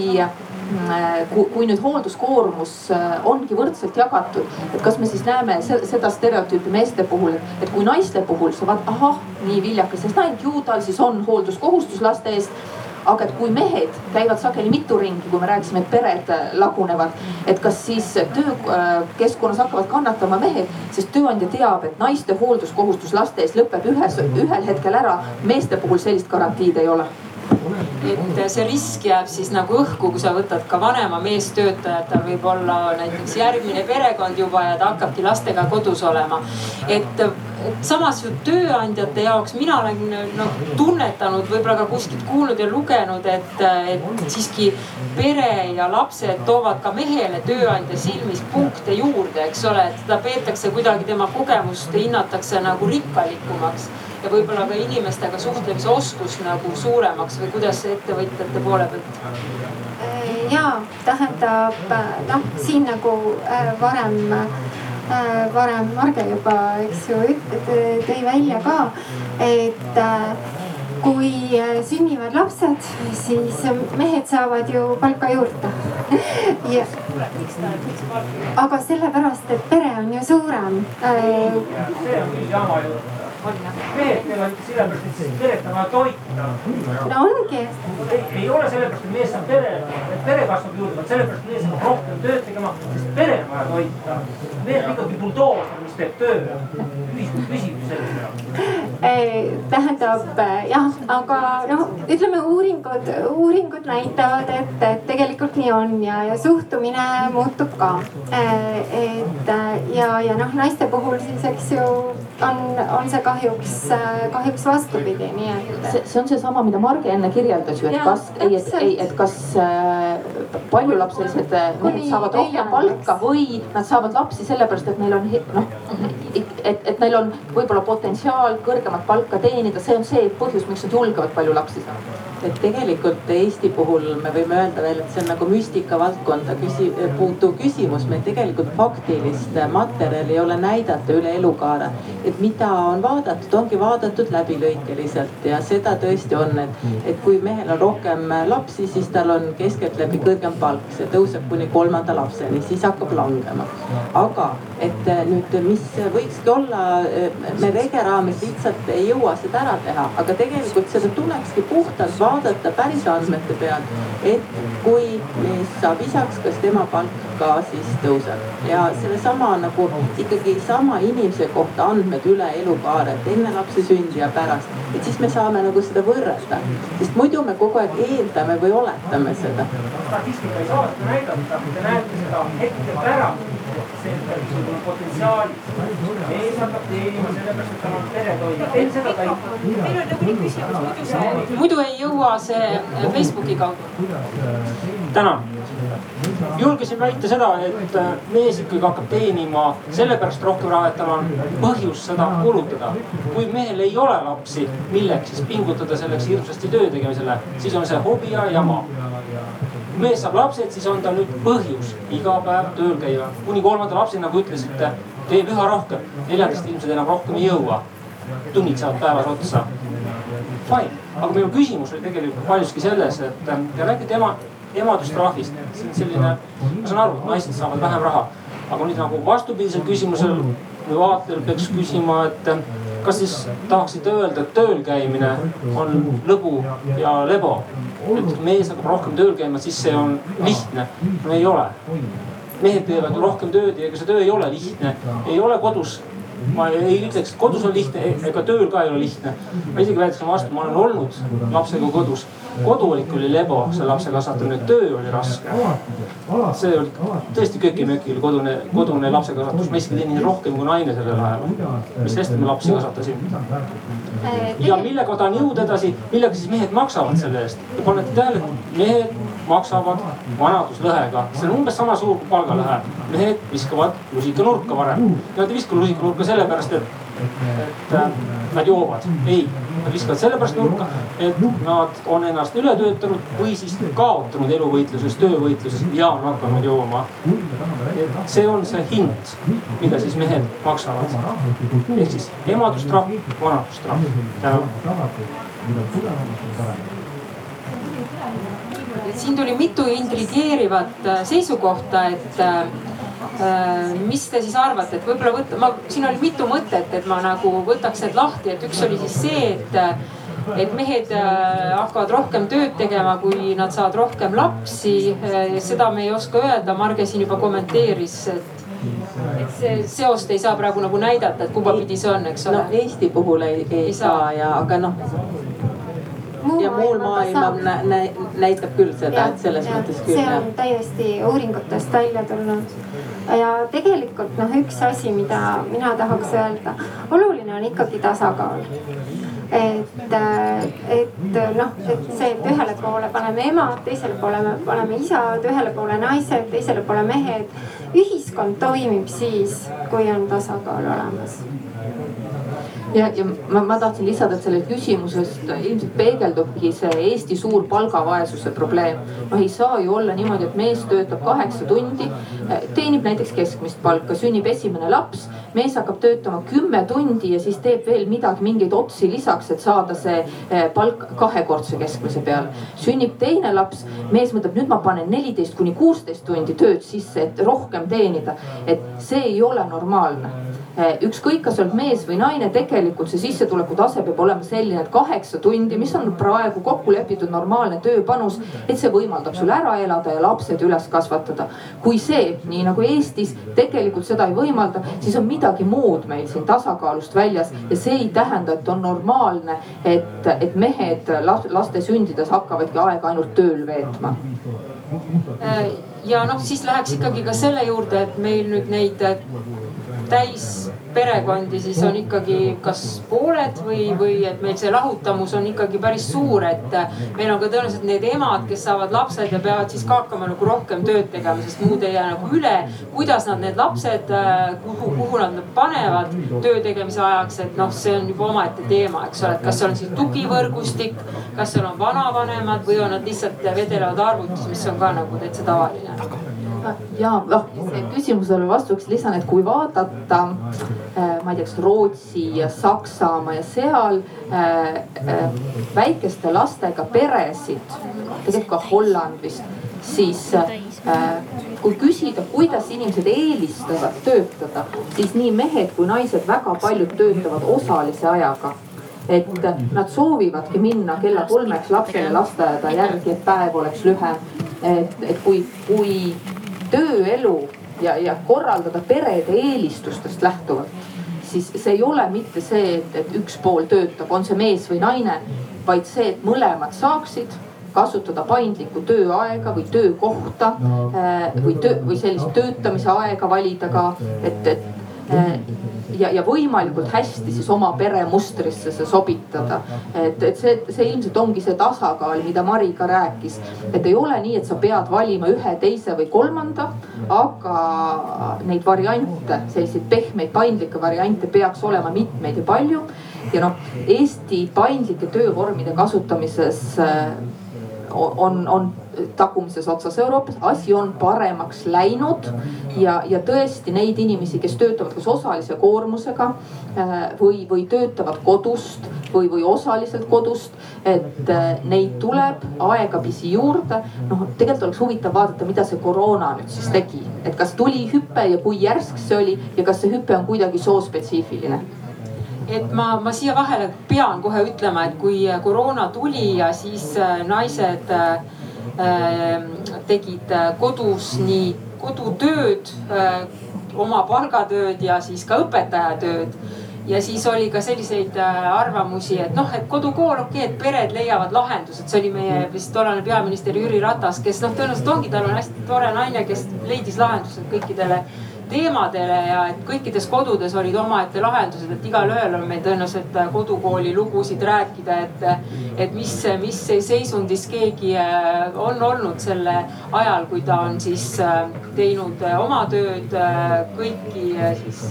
kui, kui nüüd hoolduskoormus äh, ongi võrdselt jagatud, et kas me siis näeme seda stereotüüpi meeste puhul, et kui naiste puhul sa vaatad, ahah, nii viljakas naine, ju tal siis on hoolduskohustus laste eest aga et kui mehed käivad sageli mitu ringi, kui me rääkisime, et pered äh, lagunevad, et kas siis töökeskkonnas hakkavad kannatama mehed, sest tööandja teab, et naiste hoolduskohustus laste eest lõpeb ühes, ühel hetkel ära. meeste puhul sellist garantiid ei ole et see risk jääb siis nagu õhku, kui sa võtad ka vanema meestöötaja, tal võib olla näiteks järgmine perekond juba ja ta hakkabki lastega kodus olema. et, et samas ju tööandjate jaoks mina olen noh tunnetanud, võib-olla ka kuskilt kuulnud ja lugenud, et, et siiski pere ja lapsed toovad ka mehele tööandja silmis punkte juurde, eks ole, et seda peetakse kuidagi tema kogemust hinnatakse nagu rikkalikumaks ja võib-olla ka inimestega suhtlemise oskus nagu suuremaks või kuidas see ettevõtjate poole pealt? Äh, ja tähendab noh, siin nagu äh, varem äh, varem Marge juba, eks ju, tõi välja ka, et kui sünnivad lapsed, siis mehed saavad ju palka juurde ja, aga sellepärast, et pere on ju suurem mehed teevad ikka sellepärast, et siis peret on vaja toita. no ongi. ei, ei ole sellepärast, et mees saab pere, et pere kasvab juurde, vaid sellepärast, et mees hakkab rohkem tööd tegema, sest pere on vaja toita. mees on ikkagi buldooser, mis teeb töö. ühiskond püsib selle peale tähendab jah, aga noh, ütleme uuringud, uuringud näitavad, et, et tegelikult nii on ja, ja suhtumine muutub ka. et ja, ja noh, naiste puhul siis, eks ju on, on see kahjuks, kahjuks vastupidi, nii et. see, see on seesama, mida Marge enne kirjeldas ju, et ja, kas, ei, et ei, et kas äh, paljulapselised mehed saavad rohkem palka või nad saavad lapsi sellepärast, et neil on noh, et, et neil on võib-olla potentsiaal kõrgemat palka teenida, see on see põhjus, miks nad julgevad palju lapsi saada et tegelikult Eesti puhul me võime öelda veel, et see on nagu müstika valdkonda küsi-, puutuv küsimus, meil tegelikult faktilist materjali ei ole näidata üle elukaare. Et mida on vaadatud, ongi vaadatud läbilõikeliselt ja seda tõesti on, et, et kui mehel on rohkem lapsi, siis tal on keskeltläbi kõrgem palk, see tõuseb kuni kolmanda lapseni, siis hakkab langema. aga et nüüd, mis võikski olla, me rege raames lihtsalt ei jõua seda ära teha, aga tegelikult seda tulekski puhtalt vaadata päris andmete pealt, et kui mees saab isaks, kas tema palk ka siis tõuseb ja sellesama nagu ikkagi sama inimese kohta andmed üle elukaare, et enne lapse sündi ja pärast. et siis me saame nagu seda võrrelda, sest muidu me kogu aeg eeldame või oletame seda. statistika ei saa seda näidata, te näete seda hetkel ära potentsiaali. mees hakkab teenima sellepärast, et tal on peretoim, teen seda ta ei. muidu ei jõua see Facebooki kaudu. tänan julgesin väita seda, et äh, mees ikkagi hakkab teenima sellepärast rohkem raha, et tal on põhjust seda kulutada. kui mehel ei ole lapsi, milleks siis pingutada selleks hirmsasti töö tegemisele, siis on see hobi ja jama. Mees saab lapsed, siis on tal nüüd põhjus iga päev tööl käia, kuni kolmanda lapseni, nagu ütlesite, teeb üha rohkem. neljandast ilmselt enam rohkem ei jõua. Tunnid saavad päevas otsa. Fine, aga minu küsimus oli tegelikult paljuski selles, et te räägite ema, emadustrahvist, see on selline, ma saan aru, et naised saavad vähem raha, aga nüüd nagu vastupidisel küsimusel või vaatajal peaks küsima, et kas siis tahaksite öelda, et tööl käimine on lõbu ja lebo? et mees hakkab rohkem tööl käima, siis see on lihtne. no ei ole. mehed teevad ju rohkem tööd ja ega see töö ei ole lihtne, ei ole kodus ma ei ütleks, et kodus on lihtne, ega tööl ka ei ole lihtne. ma isegi väidaksin vastu, ma olen olnud lapsega kodus. koduolik oli lebo, see lapse kasvatamine, töö oli raske. see oli tõesti köki-möki kodune, kodune lapsekasvatus, ma isegi teenin rohkem kui naine sellel ajal. mis sest, et me lapsi kasvatasime. ja millega tahan jõuda edasi, millega siis mehed maksavad selle eest? Te panete tähele, mehed maksavad vanaduslõhega, see on umbes sama suur kui palgalõhe. mehed viskavad lusikanurka varem, nad ei viska lusikanurka sellepärast, et, et äh, nad joovad. ei, nad viskavad sellepärast nurka, et nad on ennast üle töötanud või siis kaotanud eluvõitluses, töövõitluses ja on hakanud jooma. see on see hind, mida siis mehed maksavad. ehk siis emadustrahv, vanadustrahv. tänan siin tuli mitu intrigeerivat äh, seisukohta, et äh, mis te siis arvate, et võib-olla võtta, ma, siin oli mitu mõtet, et ma nagu võtaks need lahti, et üks oli siis see, et et mehed hakkavad rohkem tööd tegema, kui nad saavad rohkem lapsi. seda me ei oska öelda, Marge siin juba kommenteeris, et et see seost ei saa praegu nagu näidata, et kumba pidi see on, eks ole. no Eesti puhul ei, ei, ei saa ja, aga noh ja muul maailmal nä, nä, näitab küll seda, et selles ja, mõttes küll. see on täiesti uuringutest välja tulnud. Ja tegelikult noh, üks asi, mida mina tahaks öelda, oluline on ikkagi tasakaal et, et noh, et see, et ühele poole paneme emad, teisele poole paneme isad, ühele poole naised, teisele poole mehed. ühiskond toimib siis, kui on tasakaal olemas ja, ja ma, ma tahtsin lisada, et sellest küsimusest ilmselt peegeldubki see Eesti suur palgavaesuse probleem. noh, ei saa ju olla niimoodi, et mees töötab kaheksa tundi, teenib näiteks keskmist palka, sünnib esimene laps, mees hakkab töötama kümme tundi ja siis teeb veel midagi, mingeid otsi lisaks, et saada see eh, palk kahekordse keskmise peale. sünnib teine laps, mees mõtleb, nüüd ma panen neliteist kuni kuusteist tundi tööd sisse, et rohkem teenida. et see ei ole normaalne Eh, ükskõik, kas sa oled mees või naine, tegelikult see sissetuleku tase peab olema selline, et kaheksa tundi, mis on praegu kokku lepitud normaalne tööpanus, et see võimaldab sul ära elada ja lapsed üles kasvatada. kui see, nii nagu Eestis, tegelikult seda ei võimalda, siis on midagi muud meil siin tasakaalust väljas ja see ei tähenda, et on normaalne, et, et mehed laste sündides hakkavadki aega ainult tööl veetma äh, ja noh, siis läheks ikkagi ka selle juurde, et meil nüüd neid täisperekondi, siis on ikkagi kas pooled või, või et meil see lahutamus on ikkagi päris suur, et meil on ka tõenäoliselt need emad, kes saavad lapsed ja peavad siis ka hakkama nagu rohkem tööd tegema, sest muud ei jää nagu üle. kuidas nad need lapsed, kuhu, kuhu nad nad panevad töö tegemise ajaks, et noh, see on juba omaette teema, eks ole, et kas seal on siis tugivõrgustik, kas seal on vanavanemad või on nad lihtsalt vedelevad arvutis, mis on ka nagu täitsa tavaline ja noh, küsimusele vastuseks lisan, et kui vaadata äh,, ma ei tea, kas Rootsi ja Saksamaa ja seal äh, äh, väikeste lastega peresid, tegelikult ka Holland vist, siis kui küsida, kuidas inimesed eelistavad töötada, siis nii mehed kui naised väga paljud töötavad osalise ajaga et nad soovivadki minna kella kolmeks lapsele lasteaeda järgi, et päev oleks lühem. et, et kui, kui tööelu ja, ja korraldada perede eelistustest lähtuvalt, siis see ei ole mitte see, et, et üks pool töötab, on see mees või naine, vaid see, et mõlemad saaksid kasutada paindlikku tööaega või töökohta äh, või töö või sellist töötamise aega valida ka, et, et ja, ja võimalikult hästi siis oma peremustrisse see sobitada. et, et see, see ilmselt ongi see tasakaal, mida Mari ka rääkis. et ei ole nii, et sa pead valima ühe, teise või kolmanda, aga neid variante, selliseid pehmeid, paindlikke variante peaks olema mitmeid ja palju. ja noh, Eesti paindlike töövormide kasutamises äh, on, on tagumises otsas Euroopas, asi on paremaks läinud ja, ja tõesti neid inimesi, kes töötavad kas osalise koormusega äh, või, või töötavad kodust või, või osaliselt kodust. et äh, neid tuleb aegapisi juurde. noh, tegelikult oleks huvitav vaadata, mida see koroona nüüd siis tegi, et kas tuli hüpe ja kui järsk see oli ja kas see hüpe on kuidagi soospetsiifiline et ma, ma siia vahele pean kohe ütlema, et kui koroona tuli ja siis naised äh, Äh, tegid äh, kodus nii kodutööd, äh, oma palgatööd ja siis ka õpetajatööd. Ja siis oli ka selliseid arvamusi, et noh, et kodukool okei okay,, et pered leiavad lahendused, see oli meie vist tollane peaminister Jüri Ratas, kes noh, tõenäoliselt ongi, tal on hästi tore naine, kes leidis lahendused kõikidele teemadele ja et kõikides kodudes olid omaette lahendused, et igalühel on meil tõenäoliselt kodukooli lugusid rääkida, et, et mis, mis seisundis keegi äh, on olnud selle ajal, kui ta on siis äh, teinud äh, oma tööd, kõiki siis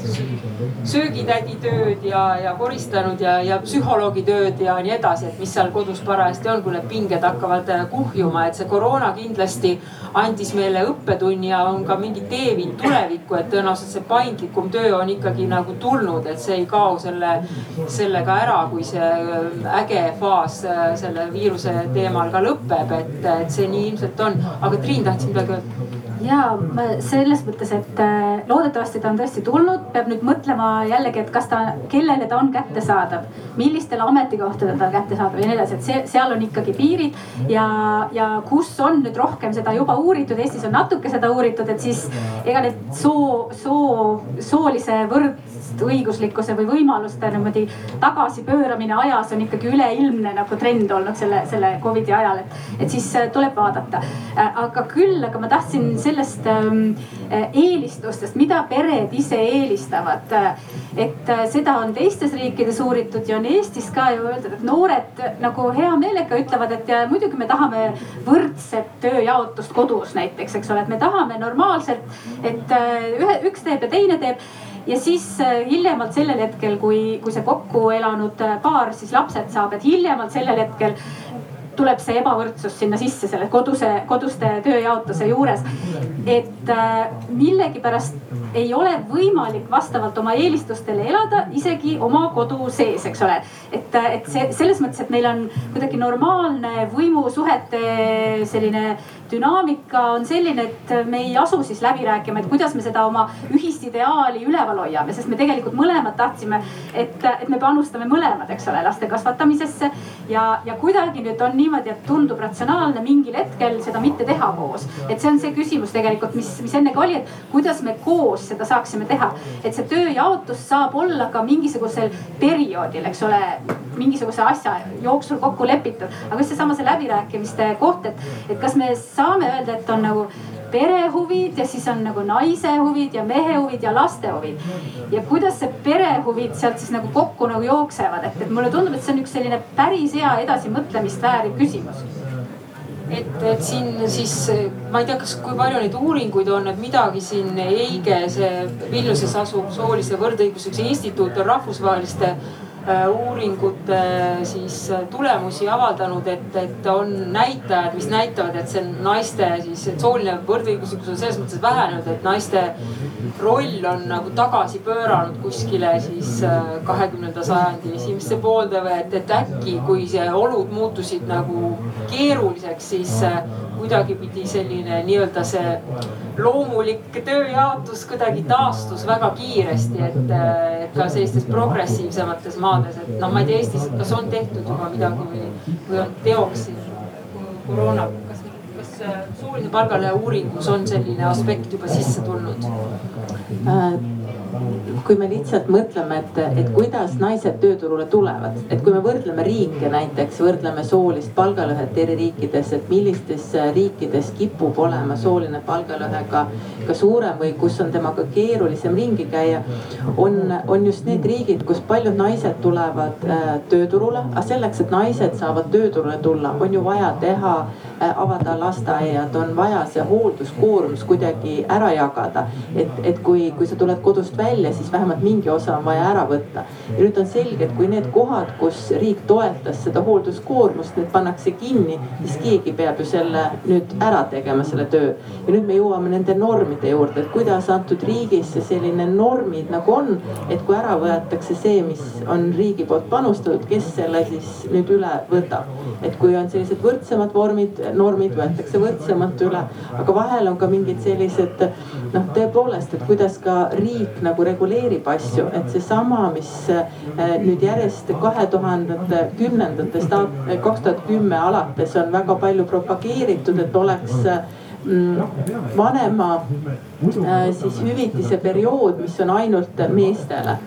söögitädi tööd ja, ja koristanud ja, ja psühholoogi tööd ja nii edasi, et mis seal kodus parajasti on, kui need pinged hakkavad kuhjuma, et see koroona kindlasti andis meile õppetunni ja on ka mingi teeviid tulevikku, et tõenäoliselt see paindlikum töö on ikkagi nagu tulnud, et see ei kao selle, sellega ära, kui see äge faas selle viiruse teemal ka lõpeb, et, et see nii ilmselt on. aga Triin, tahtsid midagi öelda? Ja selles mõttes, et äh, loodetavasti ta on tõesti tulnud, peab nüüd mõtlema jällegi, et kas ta, kellele ta on kättesaadav, millistele ametikohtadele ta on kättesaadav ja nii edasi, et see, seal on ikkagi piirid. ja, ja kus on nüüd rohkem seda juba uuritud, Eestis on natuke seda uuritud, et siis ega need soo, soo, soolise võrdõiguslikkuse või võimaluste niimoodi tagasipööramine ajas on ikkagi üleilmne nagu trend olnud selle, selle Covidi ajal, et, et siis äh, tuleb vaadata. Äh, aga küll, aga ma tahtsin sellest ähm, äh, eelistustest, mida pered ise eelistavad. et äh, seda on teistes riikides uuritud ja on Eestis ka ju öeldud, et noored nagu hea meelega ütlevad, et ja muidugi me tahame võrdset tööjaotust kodus näiteks, eks ole, et me tahame normaalselt, et äh, ühe, üks teeb ja teine teeb ja siis hiljemalt sellel hetkel, kui, kui see kokku elanud paar siis lapsed saab, et hiljemalt sellel hetkel tuleb see ebavõrdsus sinna sisse selle koduse, koduste tööjaotuse juures. et äh, millegipärast ei ole võimalik vastavalt oma eelistustele elada isegi oma kodu sees, eks ole. et, äh, et see selles mõttes, et meil on kuidagi normaalne võimusuhete selline dünaamika on selline, et me ei asu siis läbi rääkima, et kuidas me seda oma ühist ideaali üleval hoiame, sest me tegelikult mõlemad tahtsime, et, et me panustame mõlemad, eks ole, laste kasvatamisesse. ja, ja kuidagi nüüd on niimoodi, et tundub ratsionaalne mingil hetkel seda mitte teha koos. et see on see küsimus tegelikult, mis, mis enne ka oli, et kuidas me koos seda saaksime teha. et see tööjaotus saab olla ka mingisugusel perioodil, eks ole, mingisuguse asja jooksul kokku lepitud. aga just seesama see läbirääkimiste koht, et, et kas me saame öelda, et on nagu pere huvid ja siis on nagu naise huvid ja mehe huvid ja laste huvid. ja kuidas see pere huvid sealt siis nagu kokku nagu jooksevad, et, et mulle tundub, et see on üks selline päris hea edasimõtlemist vääriv küsimus et, et siin siis ma ei tea, kas, kui palju neid uuringuid on, et midagi siin EIGE, see Vilniuses asuv soolise võrdõiguslikkuse instituut on rahvusvaheliste uuringute siis äh, tulemusi avaldanud, et, et on näitajad, mis näitavad, et see naiste siis sooline võrdõiguslikkus on selles mõttes vähenenud, et naiste roll on nagu tagasi pööranud kuskile siis äh, kahekümnenda sajandi esimesse poolde või et, et äkki, kui see olud muutusid nagu keeruliseks, siis kuidagipidi selline nii-öelda see loomulik tööjaotus kuidagi taastus väga kiiresti, et, et ka sellistes progressiivsemates maades, et noh, ma ei tea Eestis, kas on tehtud juba midagi või, või on teoks koroona, kas sooline palgalõhe uuringus on selline aspekt juba sisse tulnud äh,? kui me lihtsalt mõtleme, et, et kuidas naised tööturule tulevad, et kui me võrdleme riike näiteks, võrdleme soolist palgalõhet eri riikides, et millistes riikides kipub olema sooline palgalõhe ka, ka suurem või kus on temaga keerulisem ringi käia. on, on just need riigid, kus paljud naised tulevad äh, tööturule, aga selleks, et naised saavad tööturule tulla, on ju vaja teha avada lasteaiad, on vaja see hoolduskoormus kuidagi ära jagada. et, et kui, kui sa tuled kodust välja, siis vähemalt mingi osa on vaja ära võtta. ja nüüd on selge, et kui need kohad, kus riik toetas seda hoolduskoormust, need pannakse kinni, siis keegi peab ju selle nüüd ära tegema, selle töö. ja nüüd me jõuame nende normide juurde, et kuidas antud riigis selline normid nagu on, et kui ära võetakse see, mis on riigi poolt panustatud, kes selle siis nüüd üle võtab. et kui on sellised võrdsemad vormid, normid võetakse võrdsemalt üle, aga vahel on ka mingid sellised noh, tõepoolest, et kuidas ka riik nagu reguleerib asju, et seesama, mis eh, nüüd järjest kahe tuhandete kümnendatest, kaks tuhat kümme alates on väga palju propageeritud, et oleks mm, vanema äh, siis hüvitise periood, mis on ainult meestele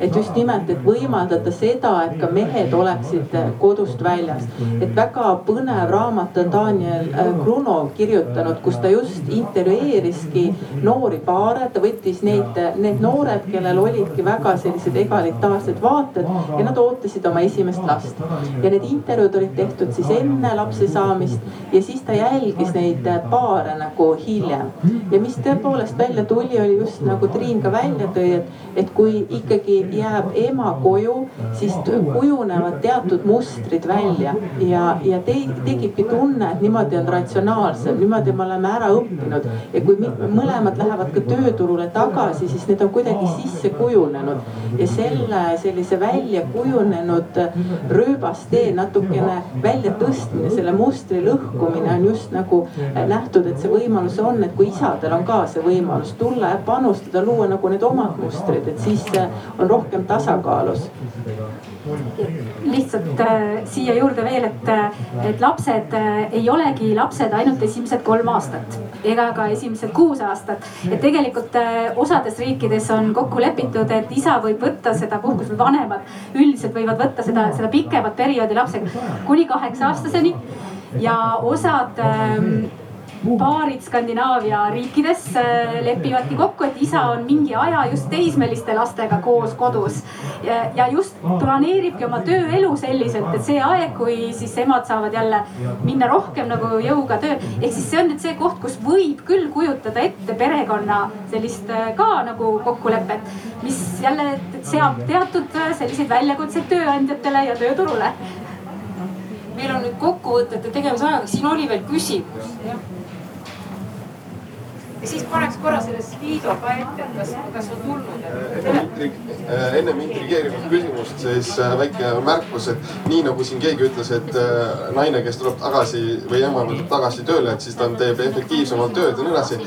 et just nimelt, et võimaldada seda, et ka mehed oleksid kodust väljas. et väga põnev raamat on Daniel äh, Grunov kirjutanud, kus ta just intervjueeriski noori paare, ta võttis neid, need noored, kellel olidki väga sellised egalitaarsed vaated ja nad ootasid oma esimest last. ja need intervjuud olid tehtud siis enne lapse saamist ja siis ta jälgis neid paare nagu hiljem. ja mis tõepoolest välja tuli, oli just nagu Triin ka välja tõi, et, et kui ikkagi jääb ema koju, siis kujunevad teatud mustrid välja ja, ja te, tekibki tunne, et niimoodi on ratsionaalsem, niimoodi me oleme ära õppinud. ja kui mõlemad lähevad ka tööturule tagasi, siis need on kuidagi sisse kujunenud ja selle sellise välja kujunenud rööbastee natukene väljatõstmine, selle mustri lõhkumine on just nagu nähtud, et see võimalus on, et kui isadel on ka see võimalus tulla ja panustada, luua nagu need omad mustrid, et siis on rohkem rohkem tasakaalus lihtsalt äh, siia juurde veel, et, äh, et lapsed äh, ei olegi lapsed ainult esimesed kolm aastat ega ka esimesed kuus aastat. et tegelikult äh, osades riikides on kokku lepitud, et isa võib võtta seda puhkust vanemad üldiselt võivad võtta seda, seda pikemat perioodi lapsega kuni kaheksa aastaseni ja osad ähm, paarid Skandinaavia riikides äh, lepivadki kokku, et isa on mingi aja just teismeliste lastega koos kodus. ja just planeeribki oma tööelu selliselt, et see aeg, kui siis emad saavad jälle minna rohkem nagu jõuga tööl. ehk siis see on nüüd see koht, kus võib küll kujutada ette perekonna sellist äh, ka nagu kokkulepet, mis jälle seab teatud äh, selliseid väljakutseid tööandjatele ja tööturule meil on nüüd kokkuvõtete tegemise ajaga, siin oli veel küsimus ja siis paneks korra selle Slido ka ette, et kas, kas on tulnud et.... Äh, ennem intrigeerivat küsimust, siis äh, väike märkus, et nii nagu siin keegi ütles, et äh, naine, kes tuleb tagasi või ema tuleb tagasi tööle, et siis ta teeb efektiivsemalt tööd ja nii edasi.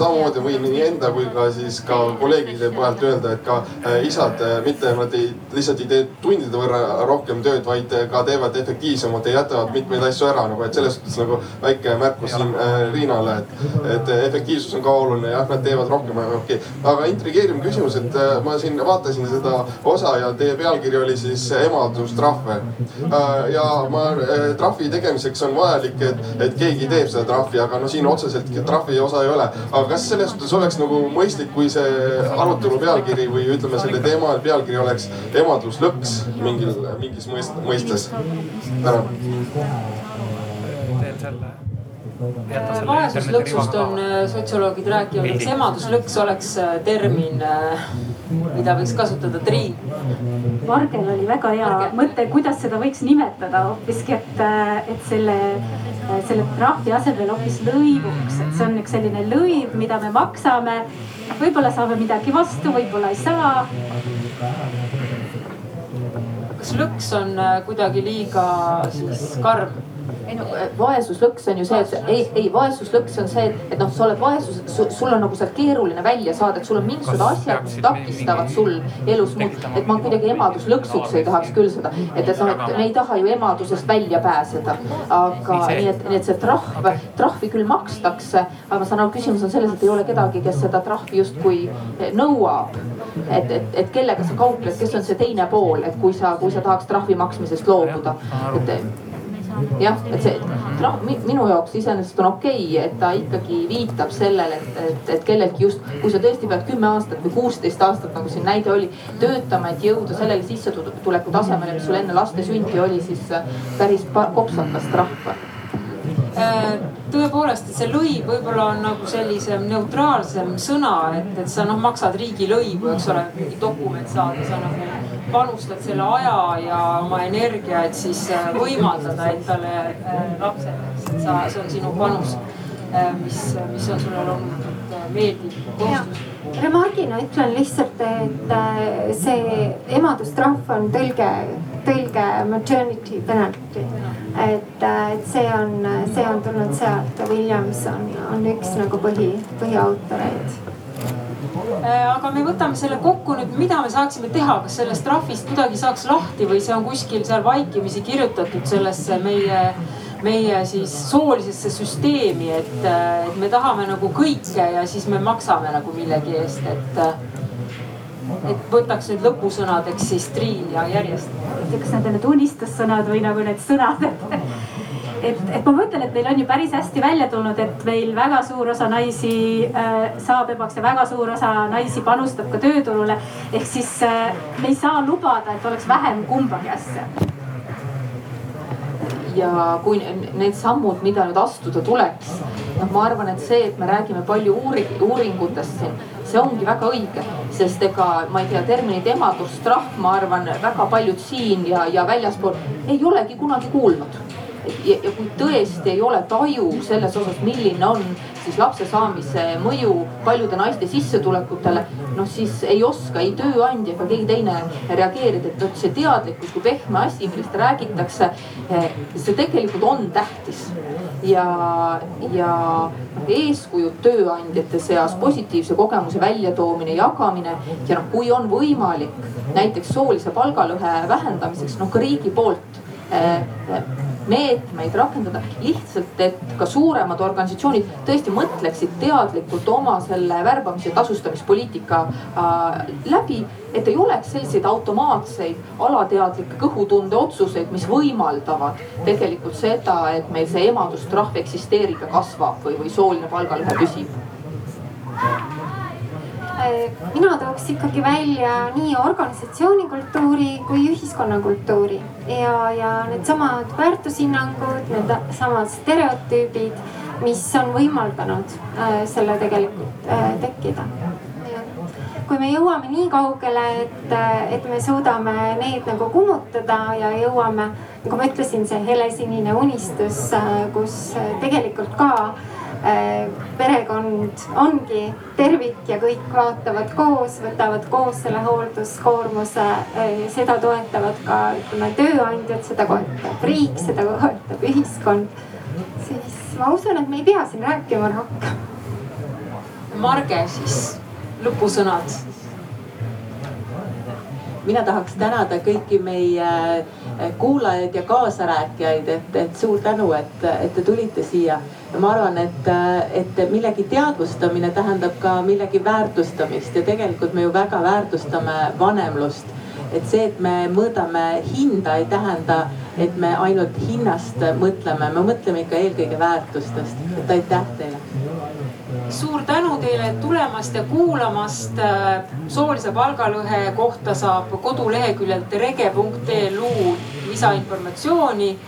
samamoodi võin nii enda kui ka siis ka kolleegide pealt öelda, et ka isad mitte nad ei lihtsalt ei tee tundide võrra rohkem tööd, vaid ka teevad efektiivsemalt ja jätavad mitmeid asju ära nagu, et selles suhtes nagu väike märkus siin Riinale, et, et efektiivsus on ka oluline, jah, nad teevad rohkem, aga okei okay.. aga intrigeeriv küsimus, et äh, ma siin vaatasin seda osa ja teie pealkiri oli siis emadustrahve. Äh, ja ma, äh, trahvi tegemiseks on vajalik, et, et keegi teeb seda trahvi, aga no siin otseselt trahvi osa ei ole. aga kas selles suhtes oleks nagu mõistlik, kui see arutelu pealkiri või ütleme, selle teema pealkiri oleks emaduslõks mingil, mingis mõistes? tänan. teen selle vaesuslõksust on äh, sotsioloogid rääkinud, et emaduslõks oleks äh, termin, äh, mida võiks kasutada triin. Margel oli väga hea Margel. mõte, kuidas seda võiks nimetada hoopiski, et, et selle, selle trahvi asemel hoopis lõivuks, et see on üks selline lõiv, mida me maksame. võib-olla saame midagi vastu, võib-olla ei saa kas lõks on kuidagi liiga siis karm? Ei no vaesuslõks on ju see, et ei, ei vaesuslõks on see, et, et noh, sa oled vaesus, sul on nagu sealt keeruline välja saada, et sul on mingisugused asjad, mis takistavad sul elus muud. et ma kuidagi emaduslõksuks ei tahaks küll seda, et, et noh, et me ei taha ju emadusest välja pääseda. aga nii et, nii et see trahv, trahvi küll makstakse, aga ma saan aru, küsimus on selles, et ei ole kedagi, kes seda trahvi justkui nõuab. et, et, et kellega sa kaupled, kes on see teine pool, et kui sa, kui sa tahaks trahvi maksmisest loobuda, et jah, et see trahv minu jaoks iseenesest on okei okay,, et ta ikkagi viitab sellele, et, et, et kelleltki just, kui sa tõesti pead kümme aastat või kuusteist aastat, nagu siin näide oli, töötama, et jõuda sellele sissetuleku tasemele, mis sul enne laste sündi oli, siis päris kopsakas trahv tõepoolest, et see lõiv võib-olla on nagu sellisem neutraalsem sõna, et, et sa noh maksad riigilõivu, eks ole, mingi dokument saada, sa nagu panustad selle aja ja oma energia, et siis äh, võimaldada endale äh, lapsed, eks, et sa, see on sinu panus, äh, mis, mis on sulle loomulikult meeldiv kohustus remargina ütlen lihtsalt, et see emadustrahv on tõlge, tõlge maternity penalty. et, et see on, see on tulnud sealt, Williams on, on üks nagu põhi, põhiautoreid aga me võtame selle kokku nüüd, mida me saaksime teha, kas sellest trahvist kuidagi saaks lahti või see on kuskil seal vaikimisi kirjutatud sellesse meie, meie siis soolisesse süsteemi, et, äh, et me tahame nagu kõike ja siis me maksame nagu millegi eest, et äh, et võtaks nüüd lõpusõnadeks siis Triin ja järjest. kas need on need unistussõnad või nagu need sõnad, et et, et ma mõtlen, et meil on ju päris hästi välja tulnud, et meil väga suur osa naisi äh, saab emaks ja väga suur osa naisi panustab ka tööturule. ehk siis äh, me ei saa lubada, et oleks vähem kumbagi asja. Ja kui need sammud, mida nüüd astuda tuleks, noh, ma arvan, et see, et me räägime palju uuring, uuringutest siin, see ongi väga õige, sest ega ma ei tea, terminit emadustrahv, ma arvan, väga paljud siin ja, ja väljaspool ei olegi kunagi kuulnud ja, ja kui tõesti ei ole taju selles osas, milline on siis lapse saamise mõju paljude naiste sissetulekutele, noh siis ei oska ei tööandja ega keegi teine reageerida, et vot see teadlikkus kui pehme asi, millest räägitakse, eh, see tegelikult on tähtis. Ja, ja noh, eeskujud tööandjate seas, positiivse kogemuse väljatoomine, jagamine ja noh, kui on võimalik näiteks soolise palgalõhe vähendamiseks, noh ka riigi poolt eh, meetmeid rakendada. lihtsalt, et ka suuremad organisatsioonid tõesti mõtleksid teadlikult oma selle värbamise tasustamispoliitika äh, läbi. et ei oleks selliseid automaatseid alateadlikke kõhutunde otsuseid, mis võimaldavad tegelikult seda, et meil see emadustrahv eksisteerib ja kasvab või, või sooline palgalõhe püsib mina tooks ikkagi välja nii organisatsioonikultuuri kui ühiskonnakultuuri ja, ja needsamad väärtushinnangud, needsamad stereotüübid, mis on võimaldanud äh, selle tegelikult äh, tekkida. Kui me jõuame nii kaugele, et, et me suudame need nagu kummutada ja jõuame, nagu ma ütlesin, see helesinine unistus, kus tegelikult ka Äh, perekond ongi tervik ja kõik vaatavad koos, võtavad koos selle hoolduskoormuse. Äh, seda toetavad ka ütleme tööandjad, seda toetab riik, seda toetab ühiskond. siis ma usun, et me ei pea siin rääkima rohkem. Marge siis lõpusõnad mina tahaks tänada kõiki meie eh, kuulajaid ja kaasarääkijaid, et, et suur tänu, et, et te tulite siia. Ma arvan, et, et millegi teadvustamine tähendab ka millegi väärtustamist ja tegelikult me ju väga väärtustame vanemlust. et see, et me mõõdame hinda, ei tähenda, et me ainult hinnast mõtleme, me mõtleme ikka eelkõige väärtustest. et aitäh teile suur tänu teile tulemast ja kuulamast. soolise palgalõhe kohta saab koduleheküljelt rege.lu lisainformatsiooni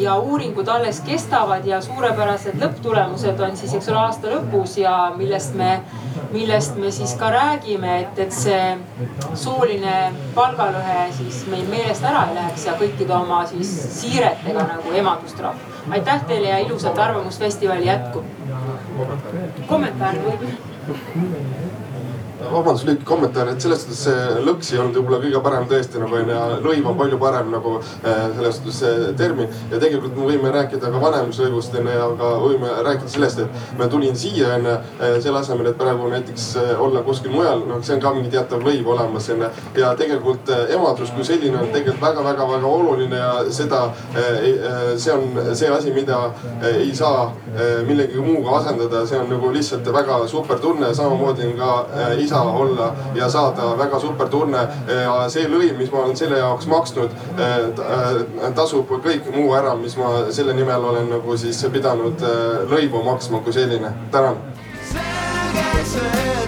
ja uuringud alles kestavad ja suurepärased lõpptulemused on siis, eks ole, aasta lõpus ja millest me, millest me siis ka räägime, et, et see sooline palgalõhe siis meil meelest ära ei läheks ja kõikide oma siis siiretega nagu emadustrahv. aitäh teile ja ilusat Arvamusfestivali jätku kommentaar või? Vabandust, lühike kommentaar, et selles suhtes see lõks ei olnud võib-olla kõige parem tõesti nagu onju, lõiv on palju parem nagu äh, selles suhtes see termin. ja tegelikult me võime rääkida ka vanemluslõivust onju ja ka võime rääkida sellest, et ma tulin siia onju äh, selle asemel, et praegu näiteks äh, olla kuskil mujal, noh, see on ka mingi teatav lõiv olemas onju. ja tegelikult emadus kui selline on tegelikult väga-väga-väga oluline ja seda, see on see asi, mida ei saa millegi muuga asendada, see on nagu lihtsalt väga super tunne, samamoodi on ka isa olla ja saada väga super tunne. ja see lõiv, mis ma olen selle jaoks maksnud, eh, tasub kõik muu ära, mis ma selle nimel olen nagu siis pidanud eh, lõivu maksma kui selline. tänan. selge see.